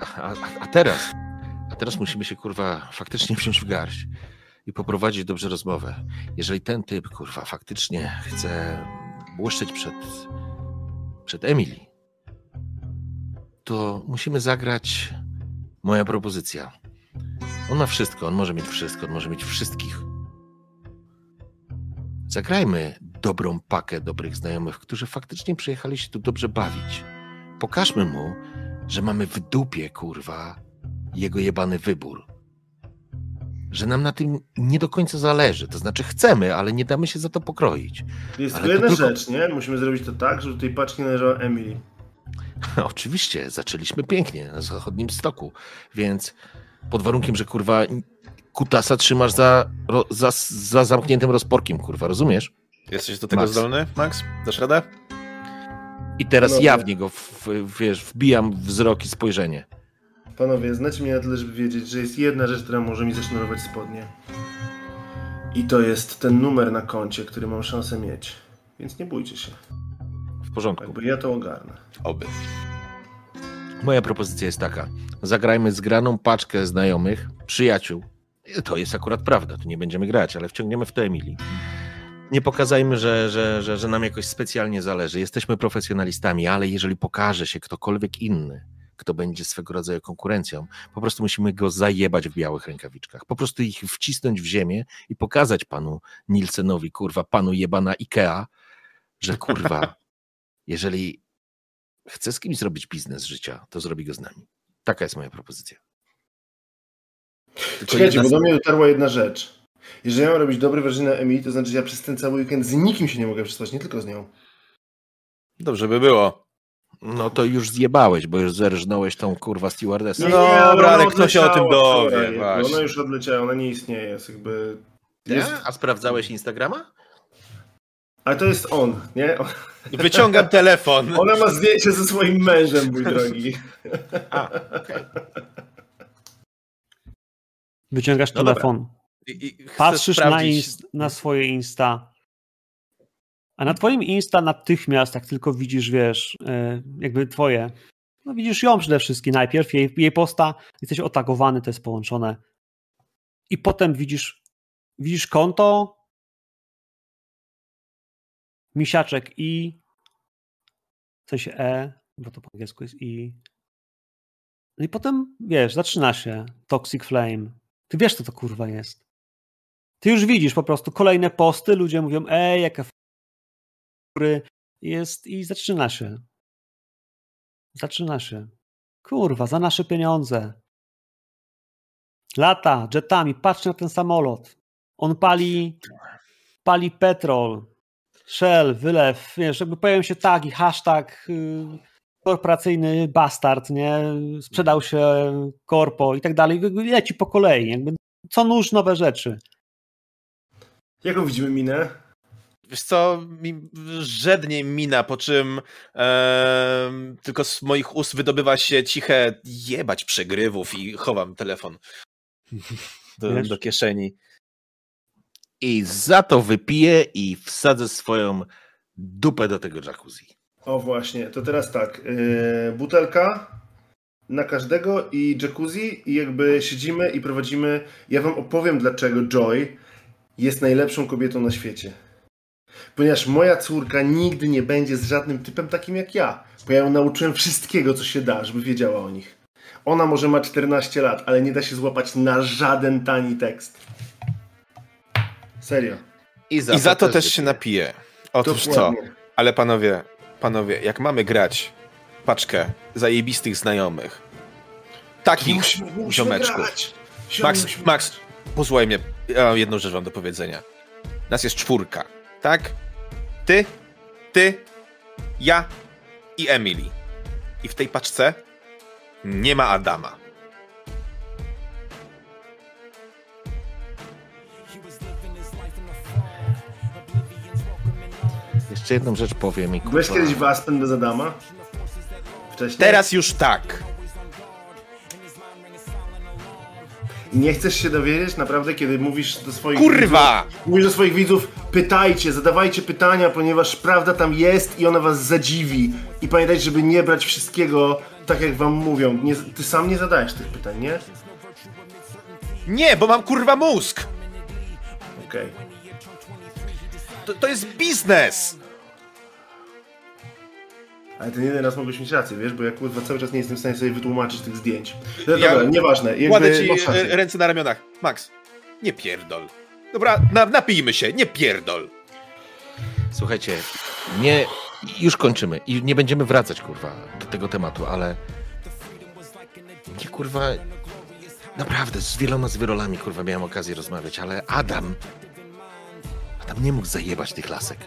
A, a, a teraz, a teraz musimy się, kurwa, faktycznie wziąć w garść i poprowadzić dobrze rozmowę. Jeżeli ten typ, kurwa, faktycznie chce błyszczeć przed, przed Emily, to musimy zagrać moja propozycja. On ma wszystko, on może mieć wszystko, on może mieć wszystkich. Zagrajmy dobrą pakę dobrych znajomych, którzy faktycznie przyjechali się tu dobrze bawić. Pokażmy mu, że mamy w dupie, kurwa, jego jebany wybór. Że nam na tym nie do końca zależy. To znaczy chcemy, ale nie damy się za to pokroić. jest Ale tylko jedna tylko- rzecz, nie? Musimy zrobić to tak, żeby tej paczki należała Emily. Oczywiście, zaczęliśmy pięknie na zachodnim stoku, więc pod warunkiem, że kurwa kutasa trzymasz za, ro, za, za zamkniętym rozporkiem, kurwa, rozumiesz? Jesteś do tego Max. zdolny, Max? Dasz radę? I teraz Panowie. ja w niego, w, wiesz, wbijam wzrok i spojrzenie. Panowie, znacie mnie na tyle, żeby wiedzieć, że jest jedna rzecz, która może mi zasznurować spodnie. I to jest ten numer na koncie, który mam szansę mieć. Więc nie bójcie się. W porządku. Jakby ja to ogarnę. Oby. Moja propozycja jest taka. Zagrajmy zgraną paczkę znajomych, przyjaciół. To jest akurat prawda, tu nie będziemy grać, ale wciągniemy w to Emilii. Nie pokazajmy, że, że, że, że nam jakoś specjalnie zależy. Jesteśmy profesjonalistami, ale jeżeli pokaże się ktokolwiek inny, kto będzie swego rodzaju konkurencją, po prostu musimy go zajebać w białych rękawiczkach. Po prostu ich wcisnąć w ziemię i pokazać panu Nielsenowi, kurwa, panu jebana Ikea, że kurwa, jeżeli chce z kimś zrobić biznes życia, to zrobi go z nami. Taka jest moja propozycja. Tylko Czekajcie, bo do mnie dotarła jedna rzecz. Jeżeli ja mam robić dobre wrażenie na Emily, to znaczy, że ja przez ten cały weekend z nikim się nie mogę przespać, nie tylko z nią. Dobrze by było. No to już zjebałeś, bo już zerżnąłeś tą kurwa stewardessę. No dobra, ale kto się o tym dowie, wczoraj, właśnie. Ona już odleciała, ona nie istnieje, jest jakby... Jest... Nie? A sprawdzałeś Instagrama? Ale to jest on, nie? Wyciągam telefon. Ona ma zdjęcie ze swoim mężem, mój drogi. A, okej. wyciągasz No telefon, I, i patrzysz na, sprawdzić- na swoje Insta, a na twoim Insta natychmiast, jak tylko widzisz, wiesz, e, jakby twoje, no widzisz ją przede wszystkim najpierw, jej, jej posta, jesteś otagowany, to jest połączone. I potem widzisz, widzisz konto, misiaczek i, sensie E, bo to po angielsku jest i. No i potem, wiesz, zaczyna się Toxic Flame. Ty wiesz, co to kurwa jest. Ty już widzisz po prostu kolejne posty, ludzie mówią, ej, jaka fury jest i zaczyna się. Zaczyna się. Kurwa, za nasze pieniądze. Lata jetami, patrz na ten samolot. On pali, pali petrol, shell, wylew, wiesz, jakby pojawił się tagi, hashtag y, korporacyjny bastard, nie? Sprzedał się korpo i tak dalej. Leci po kolei, jakby co nóż nowe rzeczy. Jaką widzimy minę? Wiesz co, mi żednie mina, po czym em, tylko z moich ust wydobywa się ciche jebać przegrywów i chowam telefon do, do kieszeni. I za to wypiję i wsadzę swoją dupę do tego jacuzzi. O właśnie, to teraz tak. Yy, butelka na każdego i jacuzzi i jakby siedzimy i prowadzimy. Ja wam opowiem dlaczego Joy jest najlepszą kobietą na świecie. Ponieważ moja córka nigdy nie będzie z żadnym typem takim jak ja. Bo ja ją nauczyłem wszystkiego, co się da, żeby wiedziała o nich. Ona może ma 14 lat, ale nie da się złapać na żaden tani tekst. Serio. I za, to, też się napije. Otóż co? Dokładnie. Ale panowie, panowie, jak mamy grać paczkę zajebistych znajomych, takich Musimy, musimy ziomeczków. Max, Max, posłuchaj mnie, ja mam jedną rzecz wam do powiedzenia. Nas jest czwórka, tak? Ty, ty, ja i Emily. I w tej paczce nie ma Adama. Jeszcze jedną rzecz powiem i Byłeś kurwa, kiedyś w Aspen bez Adama? Wcześniej? Teraz już tak. Nie chcesz się dowiedzieć naprawdę, kiedy mówisz do swoich Kurwa! widzów, mówisz do swoich widzów, pytajcie, zadawajcie pytania, ponieważ prawda tam jest i ona was zadziwi. I pamiętajcie, żeby nie brać wszystkiego tak, jak wam mówią. Nie, ty sam nie zadajesz tych pytań, nie? Nie, bo mam kurwa mózg! Okej. To, to jest biznes! Ale ten jeden raz mogłeś mieć rację, wiesz, bo ja kurwa cały czas nie jestem w stanie sobie wytłumaczyć tych zdjęć. No Ja- dobra, nieważne. Jakby, Kładę ci e, ręce na ramionach. Max, nie pierdol. Dobra, na, napijmy się, nie pierdol. Słuchajcie, nie, już kończymy i nie będziemy wracać, kurwa, do tego tematu, ale nie, kurwa, naprawdę, z wieloma zwyrolami, kurwa, miałem okazję rozmawiać, ale Adam, Adam nie mógł zajebać tych lasek.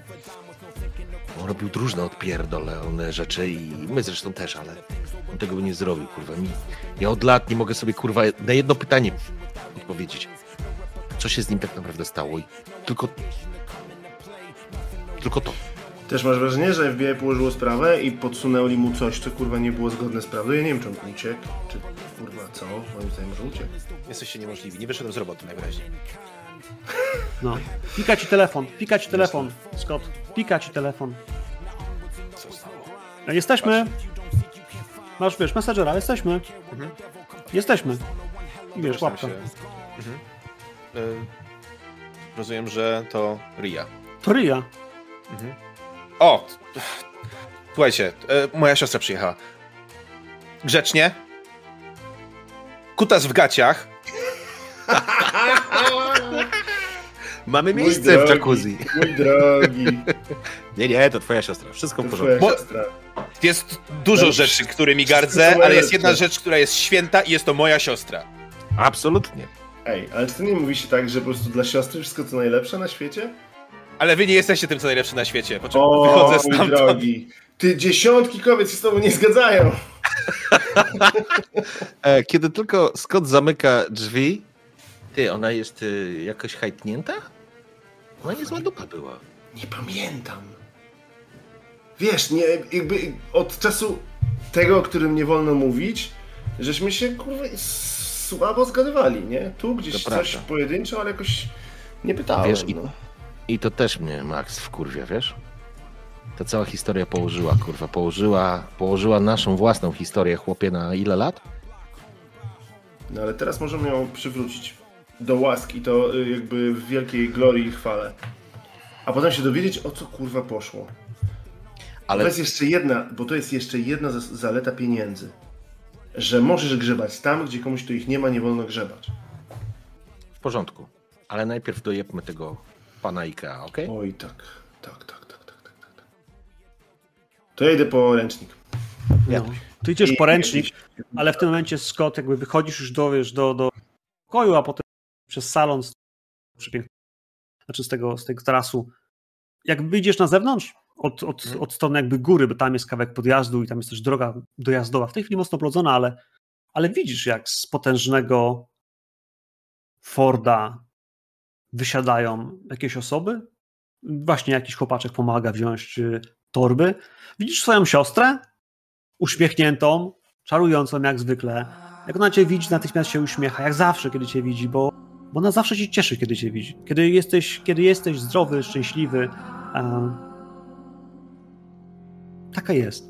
On robił różne odpierdolone rzeczy i my zresztą też, ale on tego by nie zrobił, kurwa. Mi, ja od lat nie mogę sobie, kurwa, na jedno pytanie odpowiedzieć. Co się z nim tak naprawdę stało i tylko tylko to. Też masz wrażenie, że FBI położyło sprawę i podsunęli mu coś, co kurwa nie było zgodne z prawdą? Ja nie wiem, czy on uciekł, czy kurwa co? Moim zdaniem, że uciekł. Jesteście niemożliwi, nie wyszedłem z roboty najwyraźniej. No. Pika ci telefon, pika ci telefon, Scott. Pika ci telefon. Co stało? A Jesteśmy. Masz, wiesz, messengera, jesteśmy. Jesteśmy. I wiesz, łapka. Mhm. E, rozumiem, że to Ria. To ryja. O! Słuchajcie, e, moja siostra przyjechała. Grzecznie. Kutas w gaciach. Mamy Mój miejsce w drogi, jacuzzi. Mój drogi, Nie, nie, to twoja siostra. Wszystko w to porządku. twoja Bo- siostra. Jest dużo No, rzeczy, którymi gardzę, ale jest jedna rzecz, która jest święta i jest to moja siostra. Absolutnie. Ej, ale czy ty nie mówisz tak, że po prostu dla siostry wszystko co najlepsze na świecie? Ale wy nie jesteście tym, co najlepsze na świecie. Po czym O, wychodzę mój stamtąd. drogi. Ty dziesiątki kobiet się z tobą nie zgadzają. E, kiedy tylko Scott zamyka drzwi, ty, ona jest y, jakoś hajtnięta? Ona niezła dupa była. Nie pamiętam. Wiesz, nie, jakby od czasu tego, o którym nie wolno mówić, żeśmy się kurwa słabo zgadywali, nie? Tu gdzieś To coś prawda. pojedynczo, ale jakoś nie pytałem. Wiesz, i- no. I to też mnie Max wkurwia, wiesz? Ta cała historia położyła, kurwa, położyła, położyła naszą własną historię, chłopie, na ile lat? no ale teraz możemy ją przywrócić do łaski, to y, jakby w wielkiej glorii i chwale. A potem się dowiedzieć, o co kurwa poszło. Ale To jest jeszcze jedna, bo to jest jeszcze jedna zaleta pieniędzy. Że możesz grzebać tam, gdzie komuś tu ich nie ma, nie wolno grzebać. w porządku. Ale najpierw dojebmy tego pana Ikea, okej? Oj, tak, tak, tak, tak, tak, tak, tak. To ja idę po ręcznik. No. Ty idziesz I- po ręcznik, ale w tym momencie Scott jakby wychodzisz już do, wiesz, do, do pokoju, a potem przez salon z, przepiękny, znaczy z tego, z tego tarasu. Jak wyjdziesz na zewnątrz, od, od, od strony jakby góry, bo tam jest kawałek podjazdu i tam jest też droga dojazdowa, w tej chwili mocno oblodzona, ale, ale widzisz jak z potężnego Forda wysiadają jakieś osoby. Właśnie jakiś chłopaczek pomaga wziąć y, torby. Widzisz swoją siostrę, uśmiechniętą, czarującą jak zwykle. Jak ona cię widzi, natychmiast się uśmiecha, jak zawsze, kiedy cię widzi, bo, bo ona zawsze cię cieszy, kiedy cię widzi. Kiedy jesteś, kiedy jesteś zdrowy, szczęśliwy. E, Taka jest.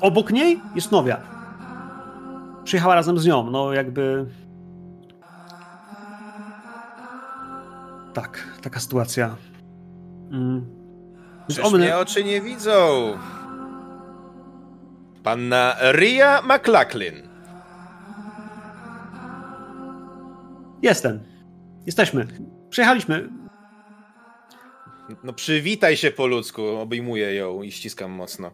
Obok niej jest Nowia. Przyjechała razem z nią, no jakby... Tak, taka sytuacja. Mm. Przecież mnie oczy nie widzą. Panna Ria McLachlin. Jestem. Jesteśmy. Przyjechaliśmy. No przywitaj się po ludzku. Obejmuję ją i ściskam mocno.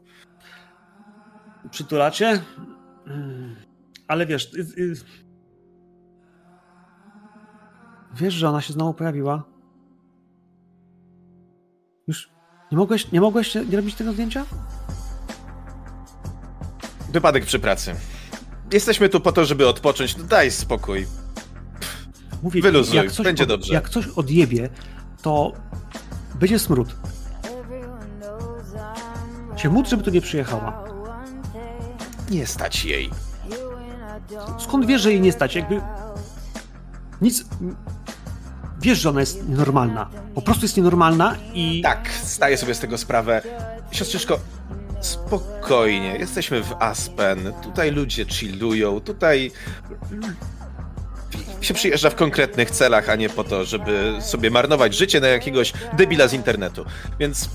Przytulacie? Ale wiesz... Y, y, wiesz, że ona się znowu pojawiła? Już nie mogłeś, nie mogłeś nie robić tego zdjęcia? Wypadek przy pracy. Jesteśmy tu po to, żeby odpocząć. No daj spokój. Mówię, Wyluzuj, jak coś będzie od, dobrze. Jak coś odjebie, to będzie smród. Się módl, żeby tu nie przyjechała. Nie stać jej. Skąd wiesz, że jej nie stać? Jakby nic... Wiesz, że ona jest nienormalna. Po prostu jest nienormalna i... Tak, zdaję sobie z tego sprawę. Siostrzyczko, spokojnie. Jesteśmy w Aspen. Tutaj ludzie chillują. Tutaj się przyjeżdża w konkretnych celach, a nie po to, żeby sobie marnować życie na jakiegoś debila z internetu. Więc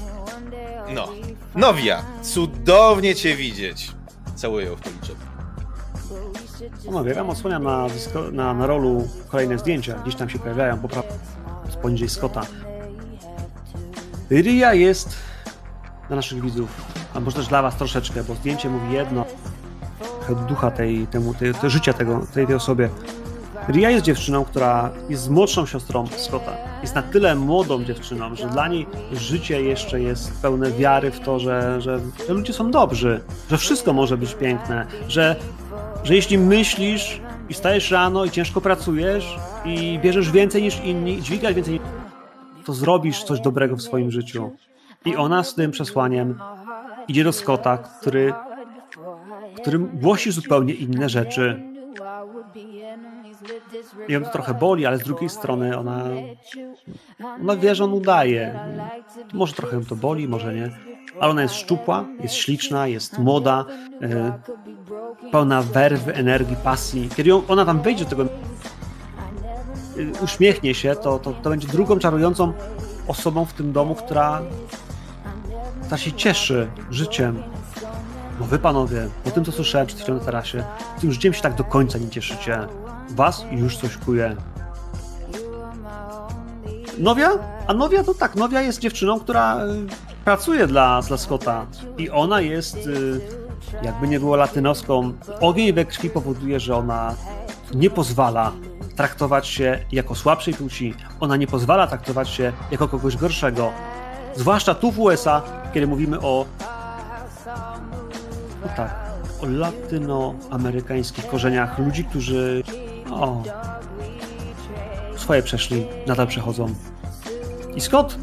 no. Nowia, cudownie cię widzieć. Całuję w policzek. Omawiam, odsłaniam na, na, na rolu kolejne zdjęcia. Gdzieś tam się pojawiają, po prawo, poniżej Scotta. Ria jest dla naszych widzów, a może też dla was troszeczkę, bo zdjęcie mówi jedno, ducha tej, temu, tej, tej życia tego, tej, tej osobie. Ria jest dziewczyną, która jest młodszą siostrą Scotta. Jest na tyle młodą dziewczyną, że dla niej życie jeszcze jest pełne wiary w to, że, że, że ludzie są dobrzy, że wszystko może być piękne, że, że jeśli myślisz i stajesz rano i ciężko pracujesz i bierzesz więcej niż inni, i dźwigasz więcej, to zrobisz coś dobrego w swoim życiu. I ona z tym przesłaniem idzie do Scotta, który, którym głosi zupełnie inne rzeczy i ją to trochę boli, ale z drugiej strony ona, ona wie, że on udaje. Może trochę ją to boli, może nie. Ale ona jest szczupła, jest śliczna, jest młoda, e, pełna werwy, energii, pasji. Kiedy ona tam wejdzie do tego, e, uśmiechnie się, to, to, to będzie drugą czarującą osobą w tym domu, która, która się cieszy życiem. Bo wy panowie, po tym co słyszałem przed chwilą na tarasie, tym życiem się tak do końca nie cieszycie was już coś kuje. Nowia? A Nowia to tak, Nowia jest dziewczyną, która y, pracuje dla, dla Scotta i ona jest, y, jakby nie było latynoską, ogień we krwi powoduje, że ona nie pozwala traktować się jako słabszej płci, ona nie pozwala traktować się jako kogoś gorszego. Zwłaszcza tu w USA, kiedy mówimy o. No tak, o latynoamerykańskich korzeniach ludzi, którzy o. Swoje przeszli, nadal przechodzą. I Scott,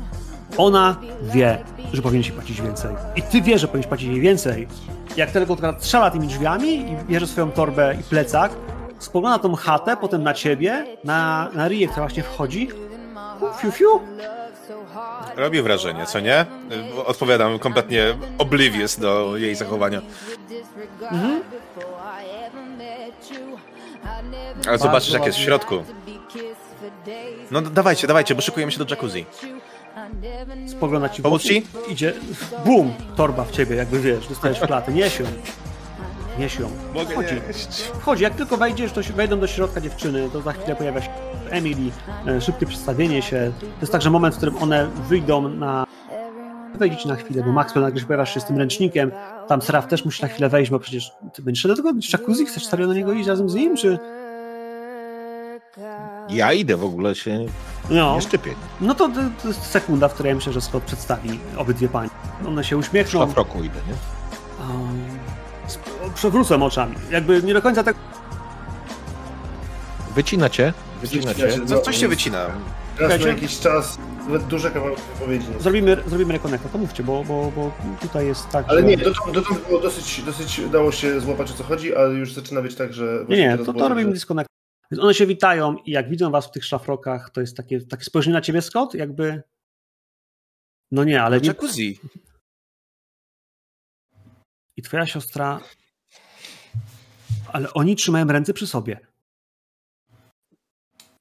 ona wie, że powinien się płacić więcej. I ty wiesz, że powinien płacić jej więcej. Jak tylko strzela tymi drzwiami i bierze swoją torbę i plecak, spogląda na tą chatę, potem na ciebie, na, na Rię, która właśnie wchodzi. Fiu, fiu. Robi wrażenie, co nie? Odpowiadam kompletnie oblivious do jej zachowania. Mhm. Ale zobaczysz, jak jest w środku. No dawajcie, dawajcie, bo szykujemy się do jacuzzi. Spogląda ci Pomóc ci? Idzie, bum, torba w ciebie, jakby wiesz, dostajesz klatę. Nieś ją. Nieś ją. Wchodzi. Wchodzi, jak tylko wejdziesz, to się wejdą do środka dziewczyny, to za chwilę pojawia się Emily, e, szybkie przedstawienie się. To jest także moment, w którym one wyjdą na wejdziecie na chwilę, bo Maxwell nagle się pojawiasz się z tym ręcznikiem, tam Seraf też musi na chwilę wejść, bo przecież ty będziesz do tego jacuzzi, chcesz serio na niego iść razem z nim, czy... Ja idę w ogóle się no. nie szczypię. No to, to jest sekunda, w której myślę, że Scott przedstawi obydwie pani. One się uśmiechną. W roku idę, nie? Um, przewrócę oczami. Jakby nie do końca tak... Wycina cię? Wycina cię. Co, coś się wycina. Raz na jakiś czas duże kawałki wypowiedzi. Zrobimy, zrobimy rekonekta, to mówcie, bo, bo, bo tutaj jest tak, Ale że... nie, dotąd, dotąd było dosyć, dosyć udało się złapać o co chodzi, ale już zaczyna być tak, że... Nie, nie, to, to robimy disconnect. Więc one się witają i jak widzą was w tych szlafrokach, to jest takie, takie spojrzenie na ciebie, Scott, jakby... No nie, ale... Jacuzzi. i twoja siostra. Ale oni trzymają ręce przy sobie.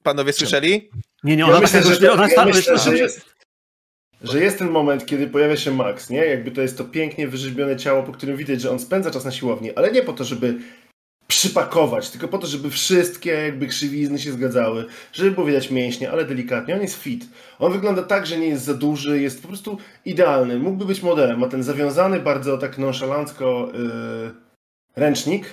Panowie słyszeli? Nie, nie, Ja ona myślę, tak że, ona ja stała- myślę, że, jest, że jest ten moment, kiedy pojawia się Max, nie? Jakby to jest to pięknie wyrzeźbione ciało, po którym widać, że on spędza czas na siłowni, ale nie po to, żeby przypakować, tylko po to, żeby wszystkie jakby krzywizny się zgadzały, żeby było widać mięśnie, ale delikatnie. On jest fit. On wygląda tak, że nie jest za duży, jest po prostu idealny. Mógłby być modelem. Ma ten zawiązany bardzo tak nonszalancko yy, ręcznik.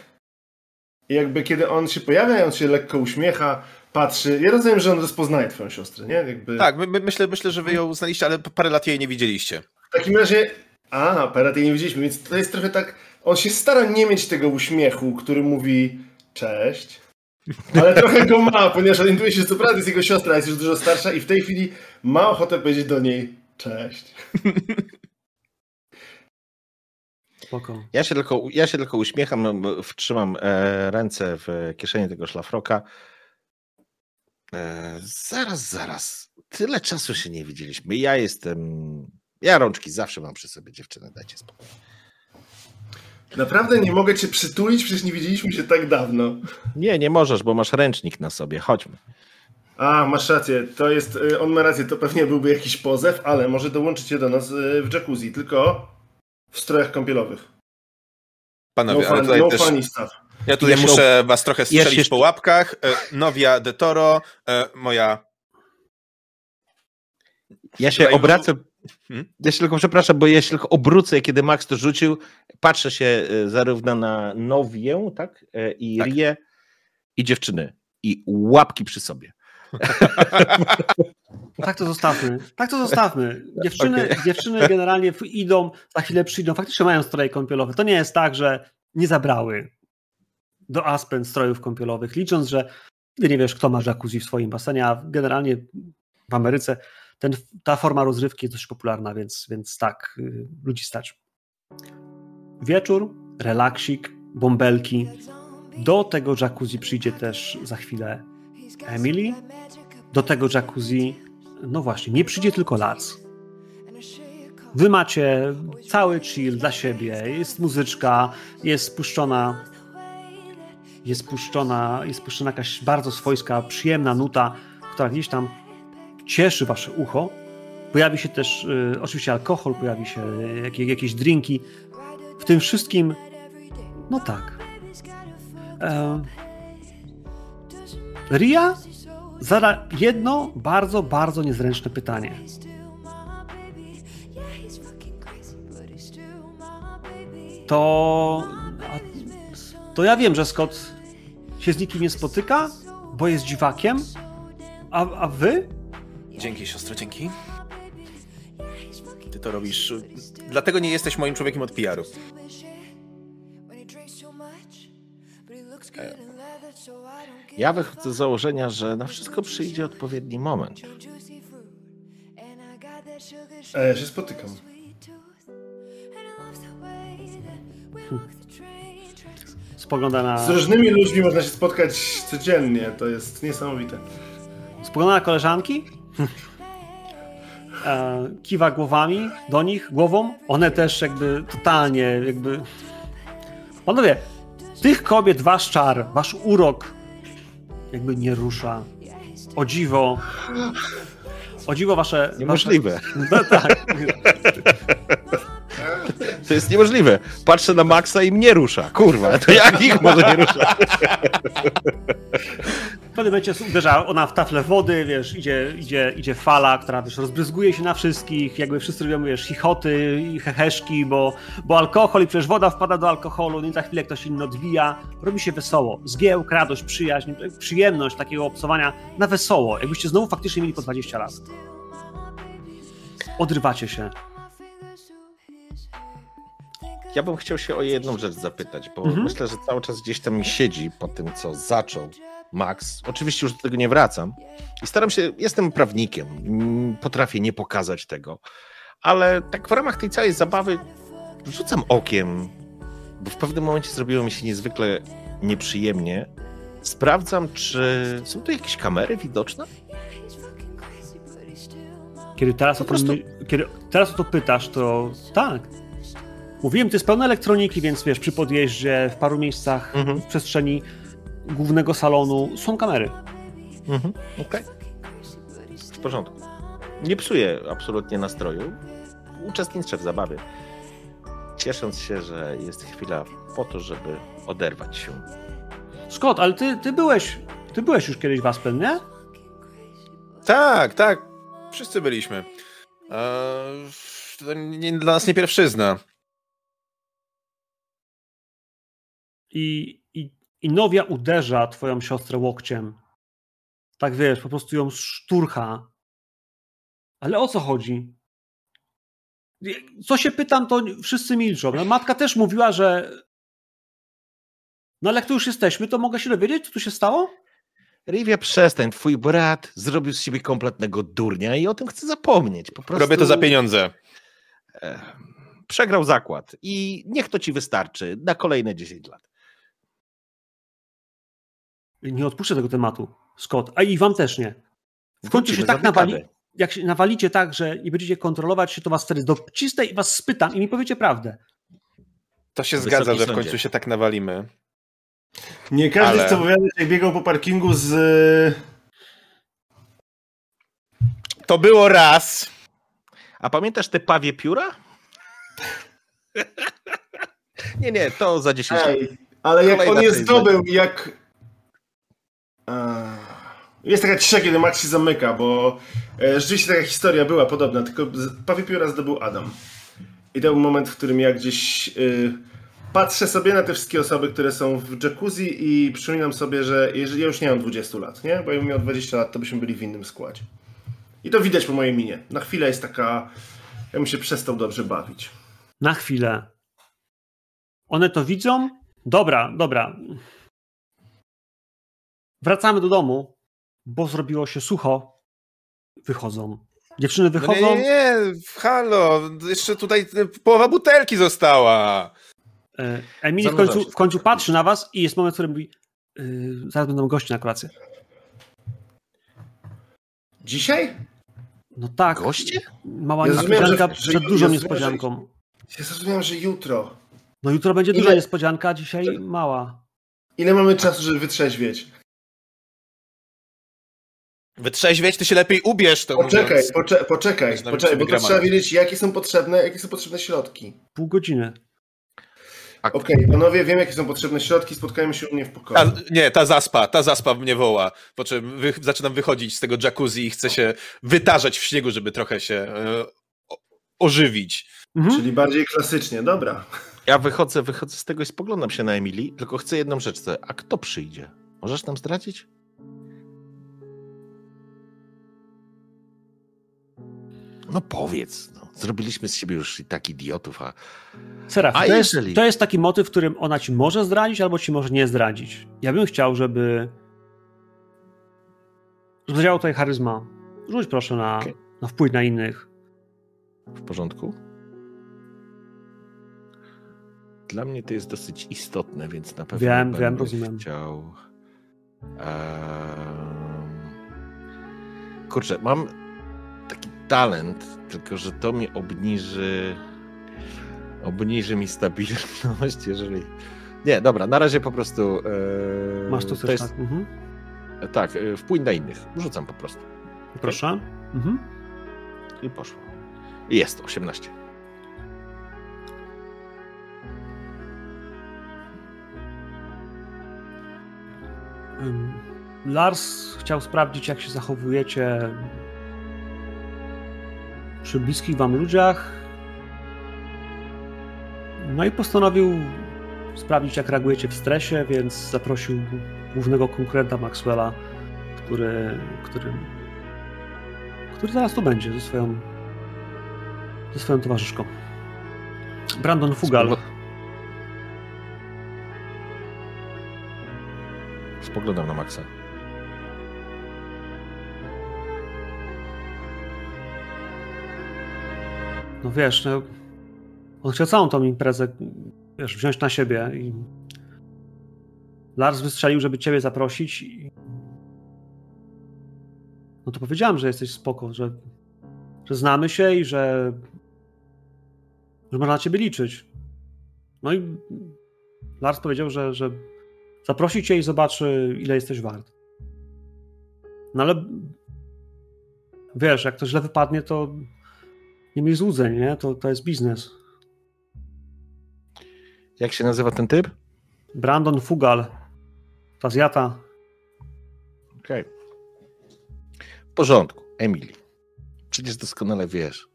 I jakby kiedy on się pojawia, on się lekko uśmiecha, patrzy. Ja rozumiem, że on rozpoznaje twoją siostrę, nie? Jakby... Tak, my, my, myślę, myślę, że wy ją znaliście, ale parę lat jej nie widzieliście. W takim razie. A, parę tej nie widzieliśmy, więc to jest trochę tak. On się stara nie mieć tego uśmiechu, który mówi cześć. Ale trochę go ma, ponieważ orientuje się, że co prawda jest jego siostra, jest już dużo starsza i w tej chwili ma ochotę powiedzieć do niej cześć. Spoko. Ja się tylko, ja się tylko uśmiecham, bo wtrzymam e, ręce w kieszeni tego szlafroka. E, zaraz, zaraz. Tyle czasu się nie widzieliśmy. Ja jestem. Ja rączki zawsze mam przy sobie, dziewczyny, dajcie spokój. Naprawdę nie mogę cię przytulić, przecież nie widzieliśmy się tak dawno. Nie, nie możesz, bo masz ręcznik na sobie. Chodźmy. A, masz rację, to jest. y, On ma rację, to pewnie byłby jakiś pozew, ale może dołączycie do nas y, w jacuzzi, tylko w strojach kąpielowych. No, Panowie, ale fun, tutaj no też. funny stuff. Ja tutaj się- muszę was trochę strzelić się- po łapkach. E, Novia de Toro, e, moja. Ja się Tutaj- obracam. Hmm? Ja się tylko przepraszam, bo ja się tylko obrócę, kiedy Max to rzucił. Patrzę się e, zarówno na Nowię, tak? I Tak. Rię, i dziewczyny. I łapki przy sobie. Tak to zostawmy. Tak to zostawmy. Dziewczyny, dziewczyny generalnie idą, za chwilę przyjdą, faktycznie mają stroje kąpielowe. To nie jest tak, że nie zabrały do Aspen strojów kąpielowych, licząc, że ty nie wiesz, kto ma jacuzzi w swoim basenie, a generalnie w Ameryce ten, ta forma rozrywki jest dość popularna, więc, więc tak, y, ludzi stać. Wieczór, relaksik, bąbelki. Do tego jacuzzi przyjdzie też za chwilę Emily. Do tego jacuzzi, no właśnie, nie przyjdzie tylko Lars. Wy macie cały chill dla siebie, jest muzyczka, jest spuszczona jest spuszczona, jest spuszczona jakaś bardzo swojska, przyjemna nuta, która gdzieś tam cieszy wasze ucho. Pojawi się też y, oczywiście alkohol, pojawi się y, jakie, jakieś drinki. W tym wszystkim, no tak. E, Ria zada jedno bardzo, bardzo niezręczne pytanie. To. To ja wiem, że Scott się z nikim nie spotyka, bo jest dziwakiem. A, a wy? Dzięki, siostro, dzięki. Ty to robisz. Dlatego nie jesteś moim człowiekiem od PR-u. Ja wychodzę z założenia, że na wszystko przyjdzie odpowiedni moment. A ja się spotykam. Spogląda na, Z różnymi ludźmi można się spotkać codziennie, to jest niesamowite. spogląda na koleżanki. E, kiwa głowami do nich, głową. One też jakby totalnie jakby... Panowie, tych kobiet wasz czar, wasz urok jakby nie rusza. O dziwo. O dziwo wasze... Niemożliwe. Wasze... No tak. To jest niemożliwe. Patrzę na Maxa i mnie rusza. Kurwa, to jak ich może nie rusza? W pewnym momencie uderza ona w taflę wody, wiesz, idzie, idzie, idzie fala, która wiesz, rozbryzguje się na wszystkich, jakby wszyscy robią, wiesz, chichoty i heheszki, bo, bo alkohol i przecież woda wpada do alkoholu, no i za chwilę ktoś inny odbija, robi się wesoło. Zgiełk, radość, przyjaźń, przyjemność takiego obcowania na wesoło, jakbyście znowu faktycznie mieli po 20 lat. Odrywacie się. Ja bym chciał się o jedną rzecz zapytać, bo Mhm. myślę, że cały czas gdzieś tam mi siedzi po tym, co zaczął Max. Oczywiście już do tego nie wracam i staram się, jestem prawnikiem, mm, potrafię nie pokazać tego, ale tak w ramach tej całej zabawy rzucam okiem, bo w pewnym momencie zrobiło mi się niezwykle nieprzyjemnie. Sprawdzam, czy są tu jakieś kamery widoczne? Kiedy teraz, o, prostu- tym, kiedy teraz o to pytasz, to tak. Mówiłem, to jest pełno elektroniki, więc wiesz, przy podjeździe, w paru miejscach Mhm. w przestrzeni głównego salonu są kamery. Mhm. Okej. W porządku. Nie psuję absolutnie nastroju. Uczestniczę w zabawie. Ciesząc się, że jest chwila po to, żeby oderwać się. Scott, ale ty, ty byłeś, ty byłeś już kiedyś w Aspen, nie? Tak, tak. Wszyscy byliśmy. Eee, to nie, dla nas nie pierwszyzna. I, i, i Nowia uderza twoją siostrę łokciem. Tak wiesz, po prostu ją szturcha. Ale o co chodzi? Co się pytam, to wszyscy milczą. No, Matka też mówiła, że. No ale jak tu już jesteśmy, to mogę się dowiedzieć, co tu się stało? Rivia, przestań. Twój brat zrobił z siebie kompletnego durnia i o tym chcę zapomnieć. Po prostu... Robię to za pieniądze. Ech, Przegrał zakład i niech to ci wystarczy na kolejne 10 lat. Nie odpuszczę tego tematu, Scott. A i wam też nie. W końcu się tak nawali. Jak się nawalicie tak, że nie będziecie kontrolować się, to was wtedy docisnę i was spytam i mi powiecie prawdę. To się Wysoki zgadza, że w sądzie. końcu się tak nawalimy. Nie każdy Ale- chce opowiadać, jak biegał po parkingu z... To było raz. A pamiętasz te pawie pióra? nie, nie, to za 10 lat. Ale jak Kolejna on je zdobył, jak... A, Jest taka cisza, kiedy Max się zamyka, bo e, rzeczywiście taka historia była podobna, tylko pawie pióra zdobył Adam. I to był moment, w którym ja gdzieś y, patrzę sobie na te wszystkie osoby, które są w jacuzzi i przypominam sobie, że jeżeli ja już nie mam 20 lat, nie? Bo jakbym miał 20 lat, to byśmy byli w innym składzie. I to widać po mojej minie. Na chwilę jest taka... Ja bym się przestał dobrze bawić. Na chwilę. One to widzą? Dobra, dobra. Wracamy do domu, bo zrobiło się sucho. Wychodzą. Dziewczyny No wychodzą. nie, nie, nie, halo, jeszcze tutaj połowa butelki została. E, Emily w końcu, w końcu patrzy na was i jest moment, w którym mówi yy, zaraz będą goście na kolację. Dzisiaj? No tak. Goście? Mała Ja niespodzianka że- że- przed ja dużą zrozumiałem, niespodzianką. Ja zrozumiałem, że jutro. No jutro będzie Ile- duża niespodzianka, a dzisiaj mała. Ile mamy czasu, żeby wytrzeźwieć? Wytrzeźwieć, ty się lepiej ubierz. To Poczekaj, mówiąc. poczekaj, poczekaj, poczekaj, bo to trzeba wiedzieć, jakie są potrzebne, jakie są potrzebne środki. Pół godziny. Okej, panowie, wiem, jakie są potrzebne środki, spotkajmy się u mnie w pokoju. Ta, nie, ta zaspa, ta zaspa mnie woła. Po czym wy, zaczynam wychodzić z tego jacuzzi i chcę się wytarzać w śniegu, żeby trochę się e, o, ożywić. Mhm. Czyli bardziej klasycznie, dobra. Ja wychodzę, wychodzę z tego i spoglądam się na Emilii, tylko chcę jedną rzecz. A kto przyjdzie? Możesz nam zdradzić? No powiedz. No. Zrobiliśmy z siebie już i tak idiotów, a Seraf, A to, jest, jeżeli- to jest taki motyw, w którym ona ci może zdradzić, albo ci może nie zdradzić. Ja bym chciał, żeby. żeby zadziałał tutaj charyzma. Rzuć proszę na, Okej. na wpływ na innych. w porządku? Dla mnie to jest dosyć istotne, więc na pewno Wiem, będę wiem, rozumiem. chciał... Em, Kurczę, mam talent, tylko że to mi obniży obniży mi stabilność, jeżeli... Nie, dobra, na razie po prostu... e, Masz to to też jest, tak. Mhm. Tak, e, wpływ na innych. Rzucam po prostu. Proszę. Mhm. I poszło. Jest, 18. Ym, Lars chciał sprawdzić, jak się zachowujecie przy bliskich wam ludziach. No i postanowił sprawdzić, jak reagujecie w stresie, więc zaprosił głównego konkurenta Maxwella, który, który, który zaraz tu będzie ze swoją, ze swoją towarzyszką. Brandon Fugal. Spoglą- Spoglądam na Maxa. No wiesz, no, on chciał całą tą imprezę wiesz, wziąć na siebie i Lars wystrzelił, żeby ciebie zaprosić i... No to powiedziałem, że jesteś spoko, że, że znamy się i że że można na ciebie liczyć. No i Lars powiedział, że, że zaprosi cię i zobaczy, ile jesteś wart. No ale wiesz, jak to źle wypadnie, to nie miej złudzeń, nie? To, to jest biznes. Jak się nazywa ten typ? Brandon Fugal. Azjata. Okej. Okay. W porządku, Emily. Przecież doskonale wiesz,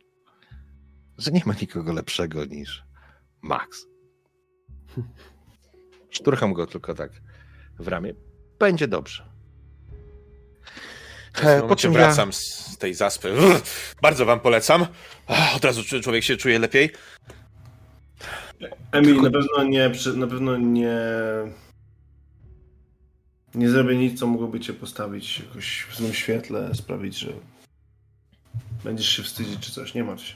że nie ma nikogo lepszego niż Max. Szturcham go tylko tak w ramię. Będzie dobrze. E, po czym wracam ja... z tej zaspy. Bardzo wam polecam. Od razu człowiek się czuje lepiej. Emil, na pewno nie, na pewno nie, nie zrobię nic, co mogłoby cię postawić jakoś w złym świetle, sprawić, że będziesz się wstydzić czy coś. Nie martw się.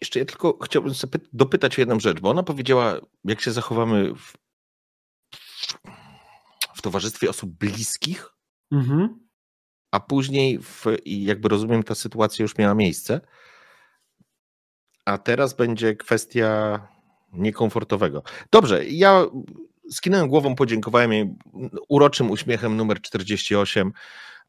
Jeszcze ja tylko chciałbym dopytać o jedną rzecz, bo ona powiedziała, jak się zachowamy w, w towarzystwie osób bliskich, mhm. A później, w, jakby rozumiem, ta sytuacja już miała miejsce. A teraz będzie kwestia niekomfortowego. Dobrze, ja skinąłem głową, podziękowałem jej uroczym uśmiechem numer 48,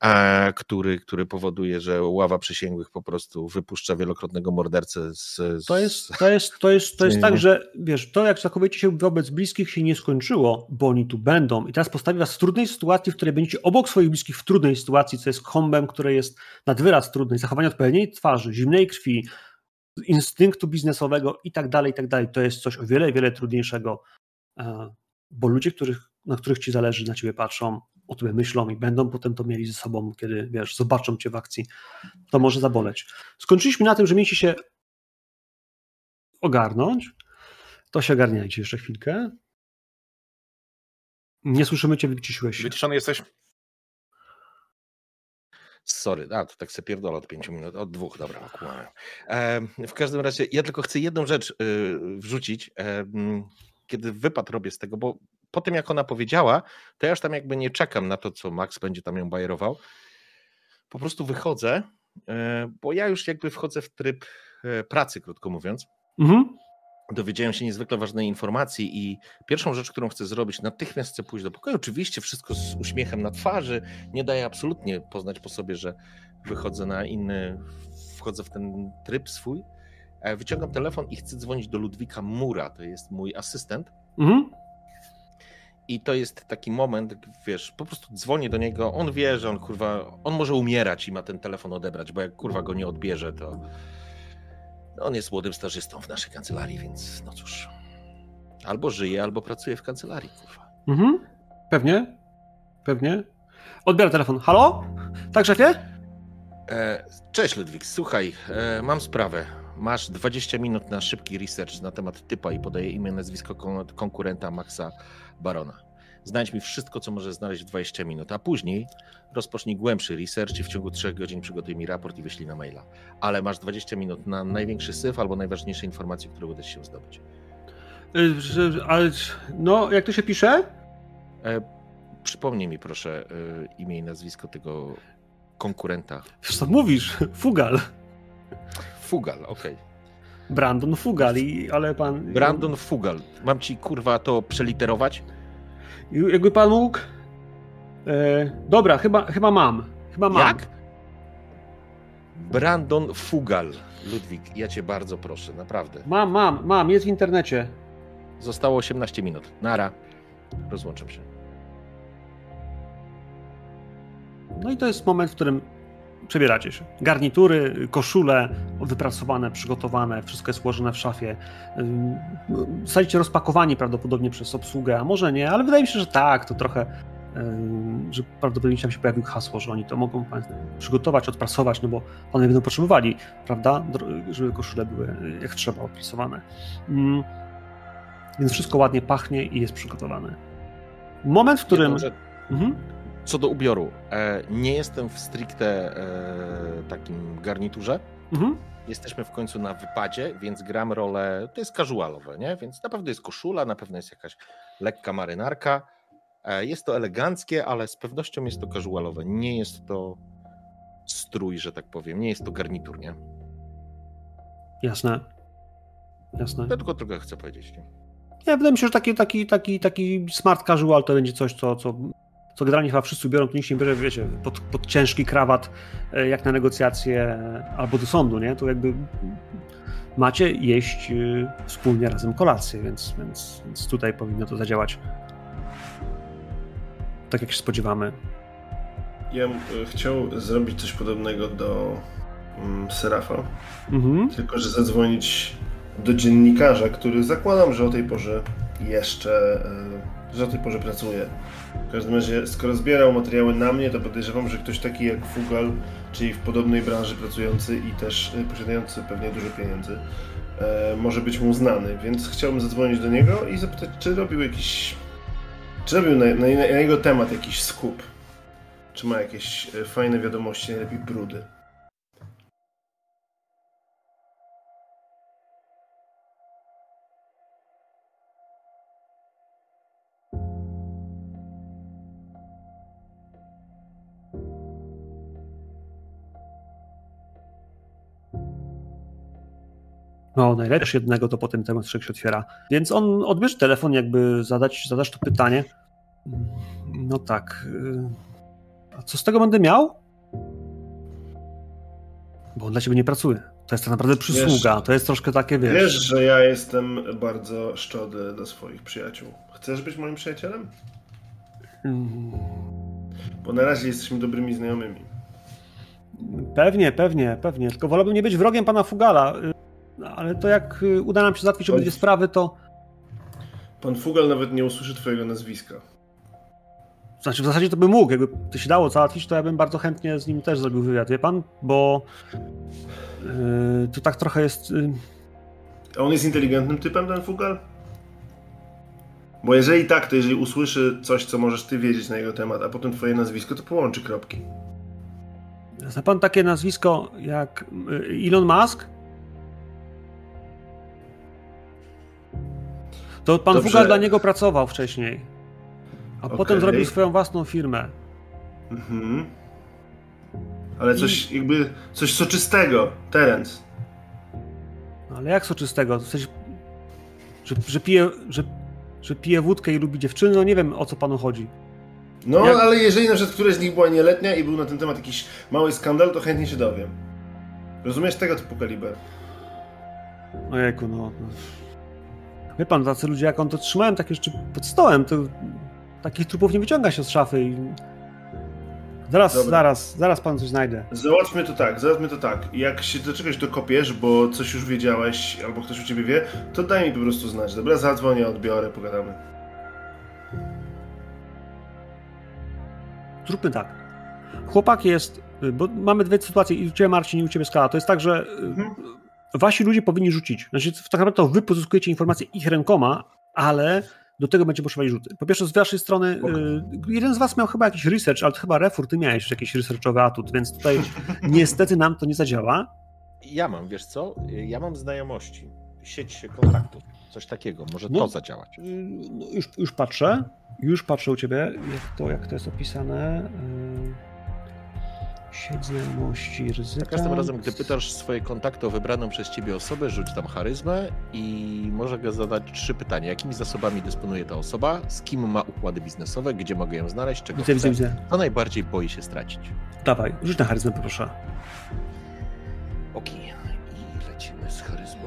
e, który, który powoduje, że ława przysięgłych po prostu wypuszcza wielokrotnego mordercę z. z to jest, to jest, to jest, to jest tak, że wiesz, to jak zakowiecie się wobec bliskich się nie skończyło, bo oni tu będą. I teraz postawi was w trudnej sytuacji, w której będziecie obok swoich bliskich w trudnej sytuacji, co jest kombem, które jest nad wyraz trudnej, zachowania odpowiedniej twarzy, zimnej krwi, instynktu biznesowego i tak dalej, i tak dalej. To jest coś o wiele, wiele trudniejszego, e, bo ludzie, których, na których ci zależy, na ciebie patrzą, o tobie myślą i będą potem to mieli ze sobą, kiedy, wiesz, zobaczą cię w akcji, to może zaboleć. Skończyliśmy na tym, że mieliście się ogarnąć, to się ogarniajcie jeszcze chwilkę. Nie słyszymy cię, wyciszyłeś się. Wyciszony jesteś? Sorry, a to tak sobie pierdolę od pięciu minut, od dwóch, dobra, okłamałem. E, w każdym razie, ja tylko chcę jedną rzecz y, wrzucić, e, kiedy wypad robię z tego, bo po tym jak ona powiedziała, to ja już tam jakby nie czekam na to, co Max będzie tam ją bajerował. Po prostu wychodzę, e, bo ja już jakby wchodzę w tryb e, pracy, krótko mówiąc. Mhm dowiedziałem się niezwykle ważnej informacji i pierwszą rzecz, którą chcę zrobić, natychmiast chcę pójść do pokoju. Oczywiście wszystko z uśmiechem na twarzy, nie daje absolutnie poznać po sobie, że wychodzę na inny, wchodzę w ten tryb swój. E, wyciągam telefon i chcę dzwonić do Ludwika Mura, to jest mój asystent. Mhm. I to jest taki moment, wiesz, po prostu dzwonię do niego, on wie, że on kurwa, on może umierać i ma ten telefon odebrać, bo jak kurwa go nie odbierze, to on jest młodym stażystą w naszej kancelarii, więc no cóż. Albo żyje, albo pracuje w kancelarii, kurwa. Mhm. Pewnie. Pewnie. Odbiera telefon. Halo? Tak, szefie? E, cześć, Ludwik. Słuchaj, e, mam sprawę. Masz 20 minut na szybki research na temat typa i podaję imię, nazwisko konkurenta Maxa Barona. Znajdź mi wszystko, co możesz znaleźć w 20 minut, a później rozpocznij głębszy research i w ciągu 3 godzin przygotuj mi raport i wyślij na maila. Ale masz 20 minut na największy syf albo najważniejsze informacje, które uda ci się zdobyć. Y, ale, no, jak to się pisze? E, przypomnij mi proszę e, imię i nazwisko tego konkurenta. Co mówisz? Fugal. Fugal, okej. Okay. Brandon Fugal, i, ale pan... Brandon Fugal. Mam ci kurwa to przeliterować? Jakby pan mógł. E, dobra, chyba, chyba mam. Chyba mam. Jak? Brandon Fugal. Ludwik, ja cię bardzo proszę, naprawdę. Mam, mam, mam, jest w internecie. Zostało 18 minut. Nara. Rozłączam się. No i to jest moment, w którym przebieracie się. Garnitury, koszule wypracowane, przygotowane, wszystko jest ułożone w szafie. Zostaliście rozpakowani prawdopodobnie przez obsługę, a może nie, ale wydaje mi się, że tak, to trochę że prawdopodobnie tam się pojawił hasło, że oni to mogą przygotować, odprasować, no bo one będą potrzebowali, prawda, żeby koszule były jak trzeba odprasowane. Więc wszystko ładnie pachnie i jest przygotowane. Moment, w którym... Mhm. Co do ubioru, e, nie jestem w stricte e, takim garniturze. Mhm. Jesteśmy w końcu na wypadzie, więc gram rolę, to jest casualowe, nie? Więc na pewno jest koszula, na pewno jest jakaś lekka marynarka. E, jest to eleganckie, ale z pewnością jest to casualowe. Nie jest to strój, że tak powiem. Nie jest to garnitur, nie? Jasne. Jasne. Ja tylko trochę chcę powiedzieć. Nie? Ja wydaje mi się, że taki, taki, taki, taki smart casual to będzie coś, co, co, co generalnie chyba wszyscy biorą, tu nikt nie bierze, wiecie, pod, pod ciężki krawat, e, jak na negocjacje e, albo do sądu, nie? To jakby macie jeść e, wspólnie razem kolację, więc, więc, więc tutaj powinno to zadziałać tak, jak się spodziewamy. Ja bym chciał zrobić coś podobnego do mm, Serafa, Mhm. tylko że zadzwonić do dziennikarza, który zakładam, że o tej porze jeszcze, e, że o tej porze pracuje. W każdym razie, skoro zbierał materiały na mnie, to podejrzewam, że ktoś taki jak Fugal, czyli w podobnej branży pracujący i też e, posiadający pewnie dużo pieniędzy, e, może być mu znany, więc chciałbym zadzwonić do niego i zapytać, czy robił jakiś, czy robił na, na, na jego temat jakiś skup, czy ma jakieś fajne wiadomości, najlepiej brudy. No, najlepszy jednego, to potem temat trzech się otwiera. Więc on odbierze telefon, jakby zadać, zadasz to pytanie. No tak. y, A co z tego będę miał? Bo on dla ciebie nie pracuje. To jest tak naprawdę przysługa. To jest troszkę takie, wiesz... Wiesz, że ja jestem bardzo szczodry do swoich przyjaciół. Chcesz być moim przyjacielem? mm, Bo na razie jesteśmy dobrymi znajomymi. Pewnie, pewnie, pewnie. Tylko wolałbym nie być wrogiem pana Fugala. Y, Ale to jak y, uda nam się załatwić obydwie sprawy, to... Pan Fugal nawet nie usłyszy twojego nazwiska. Znaczy, w zasadzie to by mógł. Jakby to się dało załatwić, to ja bym bardzo chętnie z nim też zrobił wywiad, wie pan? Bo yy, to tak trochę jest... Yy, A on jest inteligentnym typem, ten Fugal? Bo jeżeli tak, to jeżeli usłyszy coś, co możesz ty wiedzieć na jego temat, a potem twoje nazwisko, to połączy kropki. zna pan takie nazwisko jak yy, Elon Musk? To pan Dobrze. Fugal dla niego pracował wcześniej. A Okej. potem zrobił swoją własną firmę. Mhm. Ale coś jakby, coś soczystego. Terence. No, Ale jak soczystego? W sensie, że, że, pije, że, że pije wódkę i lubi dziewczyny? No nie wiem, o co panu chodzi. No, Jak- ale jeżeli na przykład któraś z nich była nieletnia i był na ten temat jakiś mały skandal, to chętnie się dowiem. Rozumiesz tego typu kaliber? Ojejku, no. no. Wie pan, tacy ludzie jak on to trzymają takie rzeczy pod stołem, to takich trupów nie wyciąga się z szafy i... Zaraz, Dobra. zaraz, zaraz panu coś znajdę. Załatwmy to tak, załatwmy to tak. Jak się do czegoś dokopiesz, bo coś już wiedziałeś, albo ktoś u ciebie wie, to daj mi po prostu znać. Dobra, zadzwonię, odbiorę, pogadamy. Zróbmy tak. Chłopak jest, bo mamy dwie sytuacje, i u ciebie Marcin, i u ciebie Skala. To jest tak, że y, Mhm. Wasi ludzie powinni rzucić. Znaczy, tak naprawdę to wy pozyskujecie informacje ich rękoma, ale do tego będzie potrzebować rzuty. Po pierwsze, z waszej strony, y, jeden z was miał chyba jakiś research, ale to chyba Refur, ty miałeś jakiś researchowy atut, więc tutaj niestety nam to nie zadziała. Ja mam, wiesz co? Ja mam znajomości, sieć kontaktów, coś takiego. Może No. to zadziałać. Y, no, już, już patrzę, już patrzę u ciebie, jak to, jak to jest opisane. Y, Sieć znajomości, ryzyka. Za każdym razem, gdy pytasz swoje kontakty o wybraną przez ciebie osobę, rzuć tam charyzmę i może zadać trzy pytania. Jakimi zasobami dysponuje ta osoba? Z kim ma układy biznesowe? Gdzie mogę ją znaleźć? Czego Widzę, chce? widzę, widzę. Co najbardziej boi się stracić? Dawaj, rzuć na charyzmę, proszę. Okej. I lecimy z charyzmą.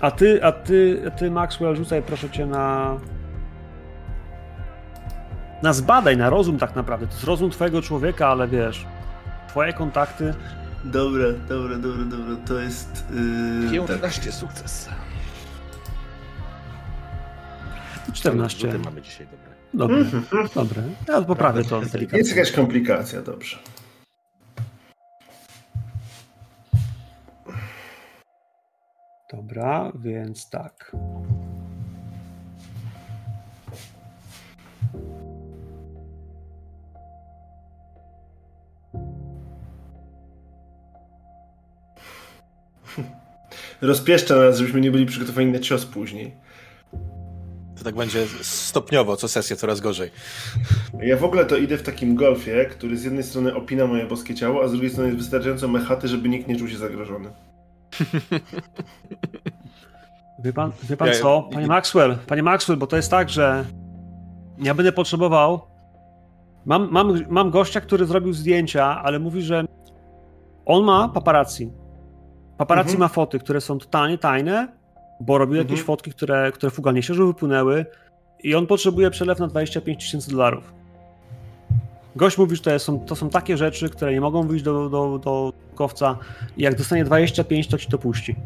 A ty, a ty, a ty Maxwell, rzucaj proszę cię na. Na zbadaj, na rozum tak naprawdę. To jest rozum twojego człowieka, ale wiesz, twoje kontakty. Dobra, dobra, dobra, dobra, to jest... Yy, 15 sukces. 14. Rzuty mamy dzisiaj dobre. Dobre, dobre. Ja poprawię to Jest delikatnie. jakaś komplikacja, dobrze. Dobra, więc tak. Rozpieszcza nas, żebyśmy nie byli przygotowani na cios później. To tak będzie stopniowo, co sesję coraz gorzej. Ja w ogóle to idę w takim golfie, który z jednej strony opina moje boskie ciało, a z drugiej strony jest wystarczająco mechaty, żeby nikt nie czuł się zagrożony. Wie pan, wie pan co? Panie Maxwell, panie Maxwell, bo to jest tak, że ja będę potrzebował. Mam, mam, mam gościa, który zrobił zdjęcia, ale mówi, że on ma paparazzi. Paparazzi mhm. ma foty, które są totalnie tajne, bo robił mhm. jakieś fotki, które, które fugalnie się wypłynęły i on potrzebuje przelew na 25 tysięcy dolarów. Gość mówi, że to są, to są takie rzeczy, które nie mogą wyjść do, do, do kowca i jak dostanie 25, to ci to puści.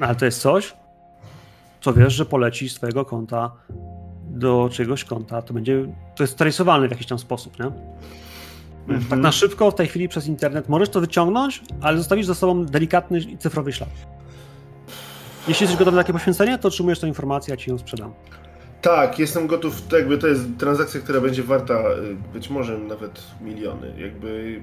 Ale to jest coś, co wiesz, że poleci z twojego konta do czegoś konta, to będzie, to jest traceowalne w jakiś tam sposób, nie? Mhm. Tak na szybko w tej chwili przez internet możesz to wyciągnąć, ale zostawisz za sobą delikatny cyfrowy ślad. Jeśli jesteś gotowy na takie poświęcenie, to otrzymujesz tę informację, ja ci ją sprzedam. Tak, jestem gotów, to jakby to jest transakcja, która będzie warta y, być może nawet miliony. Jakby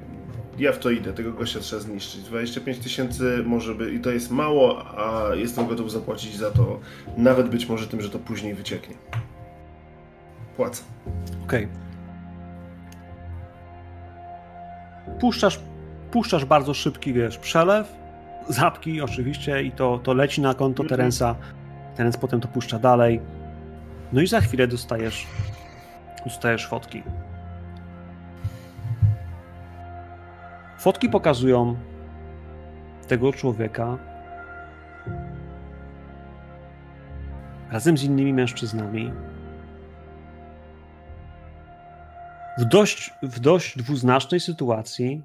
ja w to idę, tego gościa trzeba zniszczyć. 25 tysięcy może by i to jest mało, a jestem gotów zapłacić za to nawet być może tym, że to później wycieknie. Płacę. Okej. Okay. Puszczasz, puszczasz bardzo szybki, wiesz, przelew, zapki oczywiście i to, to leci na konto mm -hmm. Terensa. Terens potem to puszcza dalej no i za chwilę dostajesz, dostajesz fotki. Fotki pokazują tego człowieka razem z innymi mężczyznami w dość, w dość dwuznacznej sytuacji.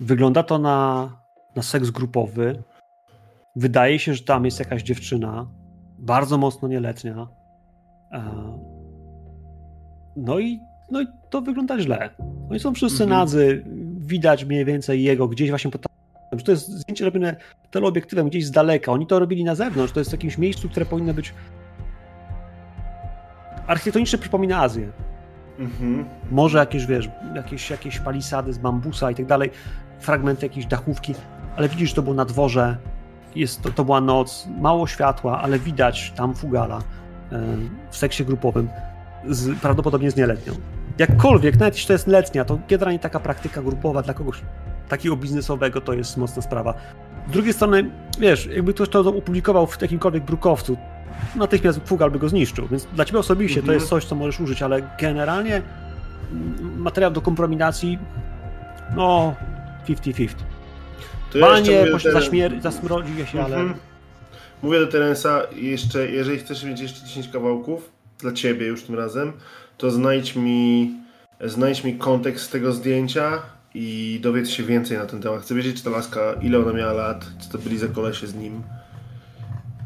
Wygląda to na, na seks grupowy. Wydaje się, że tam jest jakaś dziewczyna, bardzo mocno nieletnia. No i, no i to wygląda źle. Oni są wszyscy mhm. nadzy, widać mniej więcej jego gdzieś właśnie pod to jest zdjęcie robione teleobiektywem gdzieś z daleka. Oni to robili na zewnątrz, to jest w jakimś miejscu, które powinno być architektonicznie przypomina Azję. Mhm. Może jakieś, wiesz, jakieś, jakieś palisady z bambusa i tak dalej, fragmenty jakiejś dachówki, ale widzisz, to było na dworze, jest, to, to była noc, mało światła, ale widać tam fugala e, w seksie grupowym, z, prawdopodobnie z nieletnią. Jakkolwiek, nawet jeśli to jest letnia, to generalnie taka praktyka grupowa dla kogoś takiego biznesowego to jest mocna sprawa. Z drugiej strony, wiesz, jakby ktoś to opublikował w jakimkolwiek brukowcu, natychmiast Fugal by go zniszczył, więc dla ciebie osobiście mhm. to jest coś, co możesz użyć, ale generalnie materiał do komprominacji, no 50-50. To Banie, ja jeszcze zaśmier- zasmrodzi się, ale... Mhm. Mówię do Terensa, jeszcze, jeżeli chcesz mieć jeszcze 10 kawałków, dla ciebie już tym razem, to znajdź mi, znajdź mi kontekst tego zdjęcia i dowiedz się więcej na ten temat. Chcę wiedzieć, czy ta laska, ile ona miała lat, co to byli za kolesie z nim.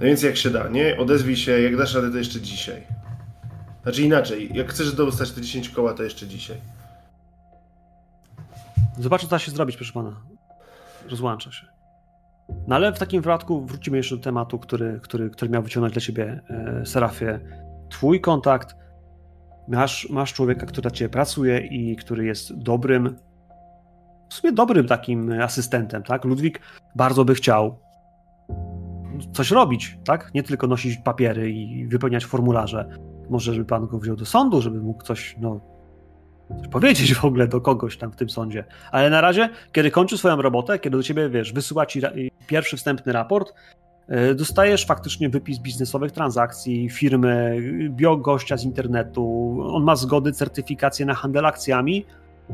No więc jak się da, nie? Odezwij się, jak dasz radę, to jeszcze dzisiaj. Znaczy inaczej, jak chcesz dostać te 10 koła, to jeszcze dzisiaj. Zobaczę, co da się zrobić, proszę pana rozłącza się. No ale w takim wypadku wrócimy jeszcze do tematu, który, który, który miał wyciągnąć dla ciebie e, Serafie. Twój kontakt, masz, masz człowieka, który dla ciebie pracuje i który jest dobrym, w sumie dobrym takim asystentem, tak? Ludwik bardzo by chciał coś robić, tak? Nie tylko nosić papiery i wypełniać formularze. Może, żeby pan go wziął do sądu, żeby mógł coś, no, coś powiedzieć w ogóle do kogoś tam w tym sądzie. Ale na razie, kiedy kończy swoją robotę, kiedy do ciebie, wiesz, wysyła ci pierwszy wstępny raport, y, dostajesz faktycznie wypis biznesowych transakcji firmy, biogościa z internetu, on ma zgody, certyfikacje na handel akcjami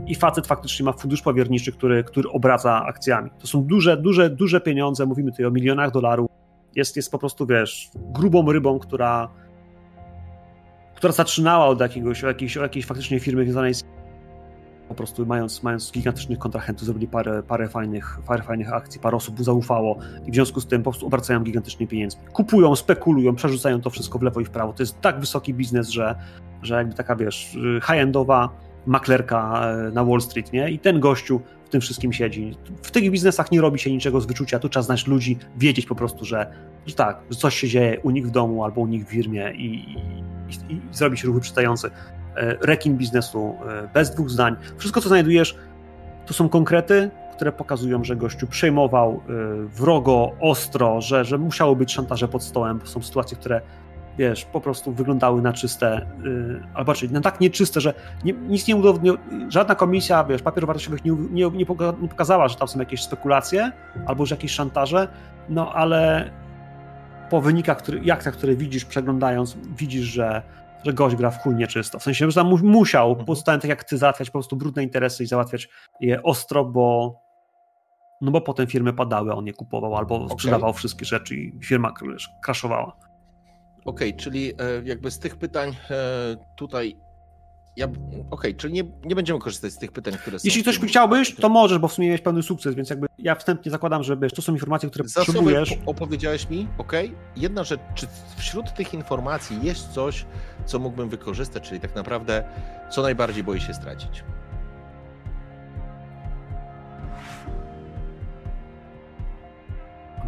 i facet faktycznie ma fundusz powierniczy, który, który obraca akcjami. To są duże, duże, duże pieniądze, mówimy tutaj o milionach dolarów. Jest, jest po prostu, wiesz, grubą rybą, która która zaczynała od jakiegoś, jakiejś, jakiejś faktycznie firmy związanej z po prostu mając, mając gigantycznych kontrahentów, zrobili parę, parę, fajnych, parę fajnych akcji, parę osób zaufało i w związku z tym po prostu obracają gigantycznymi pieniędzmi. Kupują, spekulują, przerzucają to wszystko w lewo i w prawo. To jest tak wysoki biznes, że, że jakby taka, wiesz, high-endowa maklerka e, na Wall Street, nie? I ten gościu w tym wszystkim siedzi. W tych biznesach nie robi się niczego z wyczucia, tu trzeba znać ludzi, wiedzieć po prostu, że, że tak, że coś się dzieje u nich w domu albo u nich w firmie i, i, i zrobić ruchy przystające. E, rekin biznesu e, bez dwóch zdań. Wszystko, co znajdujesz, to są konkrety, które pokazują, że gościu przejmował wrogo, ostro, że, że musiało być szantaże pod stołem, bo są sytuacje, które wiesz, po prostu wyglądały na czyste, yy, albo raczej na tak nieczyste, że nie, nic nie udowodniło, żadna komisja, wiesz, papierów wartościowych nie, nie, nie, pokazała, że tam są jakieś spekulacje albo że jakieś szantaże, no ale po wynikach, który, jaktach, które widzisz przeglądając, widzisz, że, że gość gra w chuj nieczysto. W sensie, że tam musiał, mhm. pozostałem tak jak ty, załatwiać po prostu brudne interesy i załatwiać je ostro, bo no bo potem firmy padały, on je kupował albo sprzedawał okay. wszystkie rzeczy i firma kraszowała. Okej, okay, czyli e, jakby z tych pytań e, tutaj ja, Okej, okay, czyli nie, nie będziemy korzystać z tych pytań, które są. Jeśli ktoś chciałbyś, to możesz, bo w sumie miałeś pełny sukces, więc jakby ja wstępnie zakładam, że wiesz, to są informacje, które Zasoby potrzebujesz. opowiedziałeś mi, okej. Okay. Jedna rzecz, czy wśród tych informacji jest coś, co mógłbym wykorzystać, czyli tak naprawdę co najbardziej boję się stracić?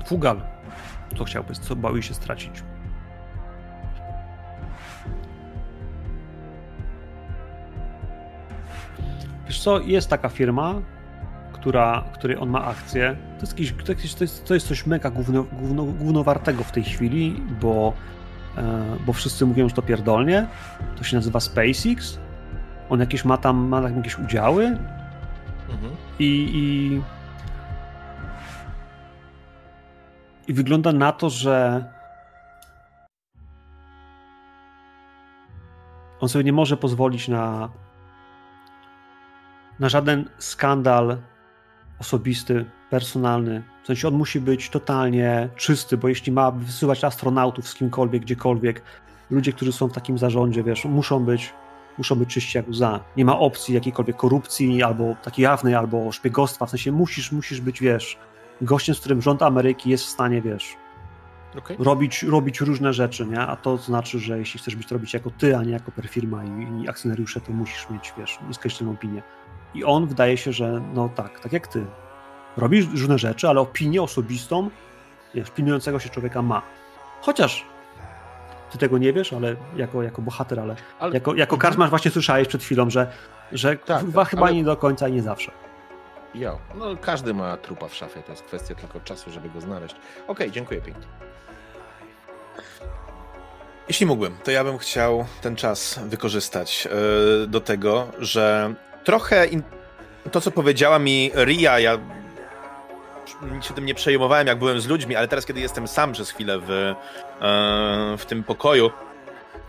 Fugal. Co chciałbyś, co bałeś się stracić? Wiesz co, jest taka firma, która, której on ma akcję. To jest, jakiś, to jest, to jest, coś mega gówno, gówno, głównowartego w tej chwili, bo, e, bo wszyscy mówią, że to pierdolnie. To się nazywa SpaceX. On jakieś ma tam, ma tam jakieś udziały mhm. i, i, i wygląda na to, że on sobie nie może pozwolić na na żaden skandal osobisty, personalny. W sensie on musi być totalnie czysty, bo jeśli ma wysyłać astronautów z kimkolwiek, gdziekolwiek, ludzie, którzy są w takim zarządzie, wiesz, muszą być, muszą być czyści jak łza. Nie ma opcji jakiejkolwiek korupcji, albo takiej jawnej, albo szpiegostwa. W sensie musisz, musisz być, wiesz, gościem, z którym rząd Ameryki jest w stanie, wiesz, okay. robić, robić różne rzeczy, nie? A to znaczy, że jeśli chcesz być robić jako ty, a nie jako perfirma i, i akcjonariusze, to musisz mieć, wiesz, niskościową opinię. I on wydaje się, że no tak, tak jak ty. Robisz różne rzeczy, ale opinię osobistą wiesz, pilnującego się człowieka ma. Chociaż ty tego nie wiesz, ale jako, jako bohater, ale, ale... jako, jako karczmarz właśnie słyszałeś przed chwilą, że, że tak, chyba, tak, chyba ale... nie do końca i nie zawsze. Jo, no każdy ma trupa w szafie, to jest kwestia tylko czasu, żeby go znaleźć. Okej, okay, dziękuję pięknie. Jeśli mógłbym, to ja bym chciał ten czas wykorzystać yy, do tego, że trochę in... to, co powiedziała mi Ria, ja się tym nie przejmowałem, jak byłem z ludźmi, ale teraz, kiedy jestem sam przez chwilę w, e, w tym pokoju,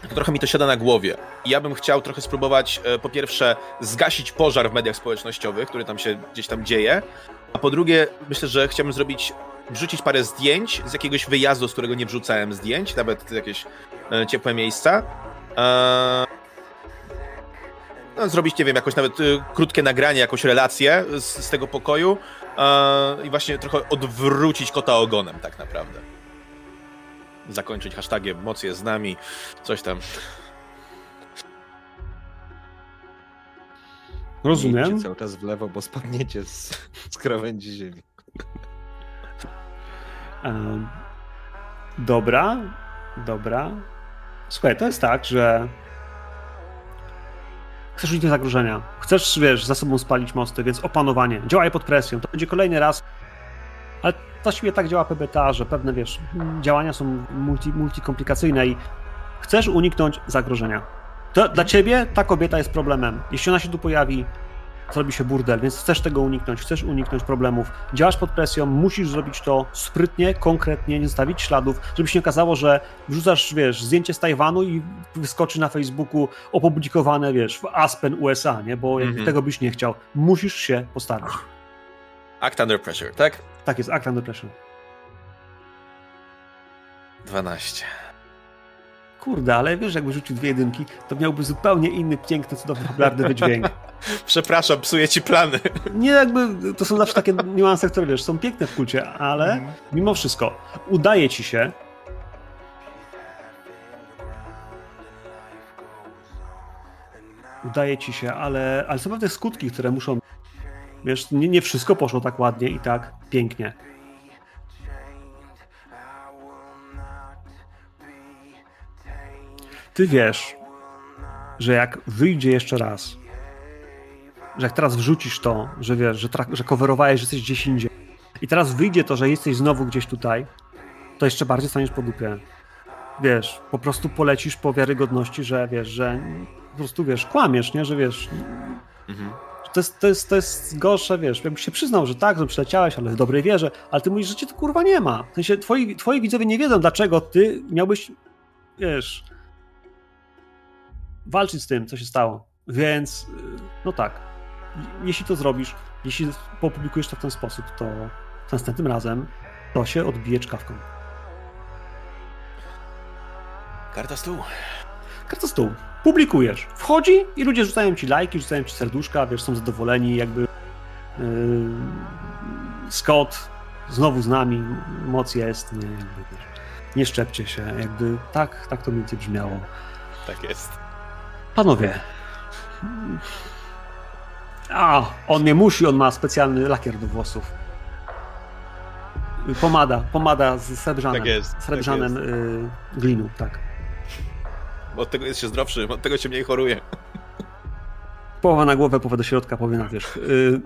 to trochę mi to siada na głowie. I ja bym chciał trochę spróbować, e, po pierwsze, zgasić pożar w mediach społecznościowych, który tam się gdzieś tam dzieje, a po drugie, myślę, że chciałbym zrobić, wrzucić parę zdjęć z jakiegoś wyjazdu, z którego nie wrzucałem zdjęć, nawet jakieś e, ciepłe miejsca no, zrobić, nie wiem, jakoś nawet y, krótkie nagranie, jakąś relację z, z tego pokoju y, i właśnie trochę odwrócić kota ogonem tak naprawdę. Zakończyć hashtagiem moc jest z nami, coś tam. Rozumiem. Idźcie cały czas w lewo, bo spadniecie z, z krawędzi ziemi. Um, dobra, dobra. Słuchaj, to jest tak, że Chcesz uniknąć zagrożenia. Chcesz, wiesz, za sobą spalić mosty, więc opanowanie. Działaj pod presją. To będzie kolejny raz. Ale właściwie tak działa PBTA, że pewne, wiesz, działania są multi, multikomplikacyjne i chcesz uniknąć zagrożenia. To, dla ciebie ta kobieta jest problemem. Jeśli ona się tu pojawi, zrobi się burdel, więc chcesz tego uniknąć, chcesz uniknąć problemów, działasz pod presją, musisz zrobić to sprytnie, konkretnie, nie zostawić śladów, żeby się nie okazało, że wrzucasz, wiesz, zdjęcie z Tajwanu i wyskoczy na Facebooku opublikowane, wiesz, w Aspen, USA, nie? Bo mm -hmm. tego byś nie chciał. Musisz się postarać. Act under pressure, tak? Tak jest, act under pressure. 12. Kurde, ale wiesz, jakby rzucił dwie jedynki, to miałby zupełnie inny, piękny, cudowny, popularny wydźwięk. Przepraszam, psuję ci plany. Nie, jakby to są zawsze takie niuanse, które wiesz, są piękne w kulcie, ale mhm. mimo wszystko udaje ci się. Udaje ci się, ale, ale są pewne skutki, które muszą. Wiesz, nie, nie wszystko poszło tak ładnie i tak pięknie. Ty wiesz, że jak wyjdzie jeszcze raz że jak teraz wrzucisz to, że wiesz, że, że coverowałeś, że jesteś gdzieś indziej i teraz wyjdzie to, że jesteś znowu gdzieś tutaj, to jeszcze bardziej staniesz po dupie. wiesz, po prostu polecisz po wiarygodności, że wiesz, że po prostu wiesz, kłamiesz, nie, że wiesz. Mhm. To jest, to, jest, to jest gorsze, wiesz, jakbyś się przyznał, że tak, że przyleciałeś, ale w dobrej wierze, ale ty mówisz, że cię to kurwa nie ma. W sensie twoi, twoi widzowie nie wiedzą, dlaczego ty miałbyś, wiesz, walczyć z tym, co się stało. Więc, no tak, jeśli to zrobisz, jeśli opublikujesz to w ten sposób, to następnym razem to się odbije czkawką. Karta stół. Karta stół. Publikujesz. Wchodzi i ludzie rzucają ci lajki, rzucają ci serduszka, wiesz, są zadowoleni, jakby yy, Scott znowu z nami, moc jest, nie, jakby, nie szczepcie się, jakby tak, tak to więcej brzmiało. Tak jest. Panowie, a, on nie musi, on ma specjalny lakier do włosów. Pomada, pomada z srebrzanem. Tak jest. Srebrzanem tak y, glinu, tak. Od tego jest się zdrowszy, od tego się mniej choruje. Połowa na głowę, połowa do środka, połowa na wierzch. Y,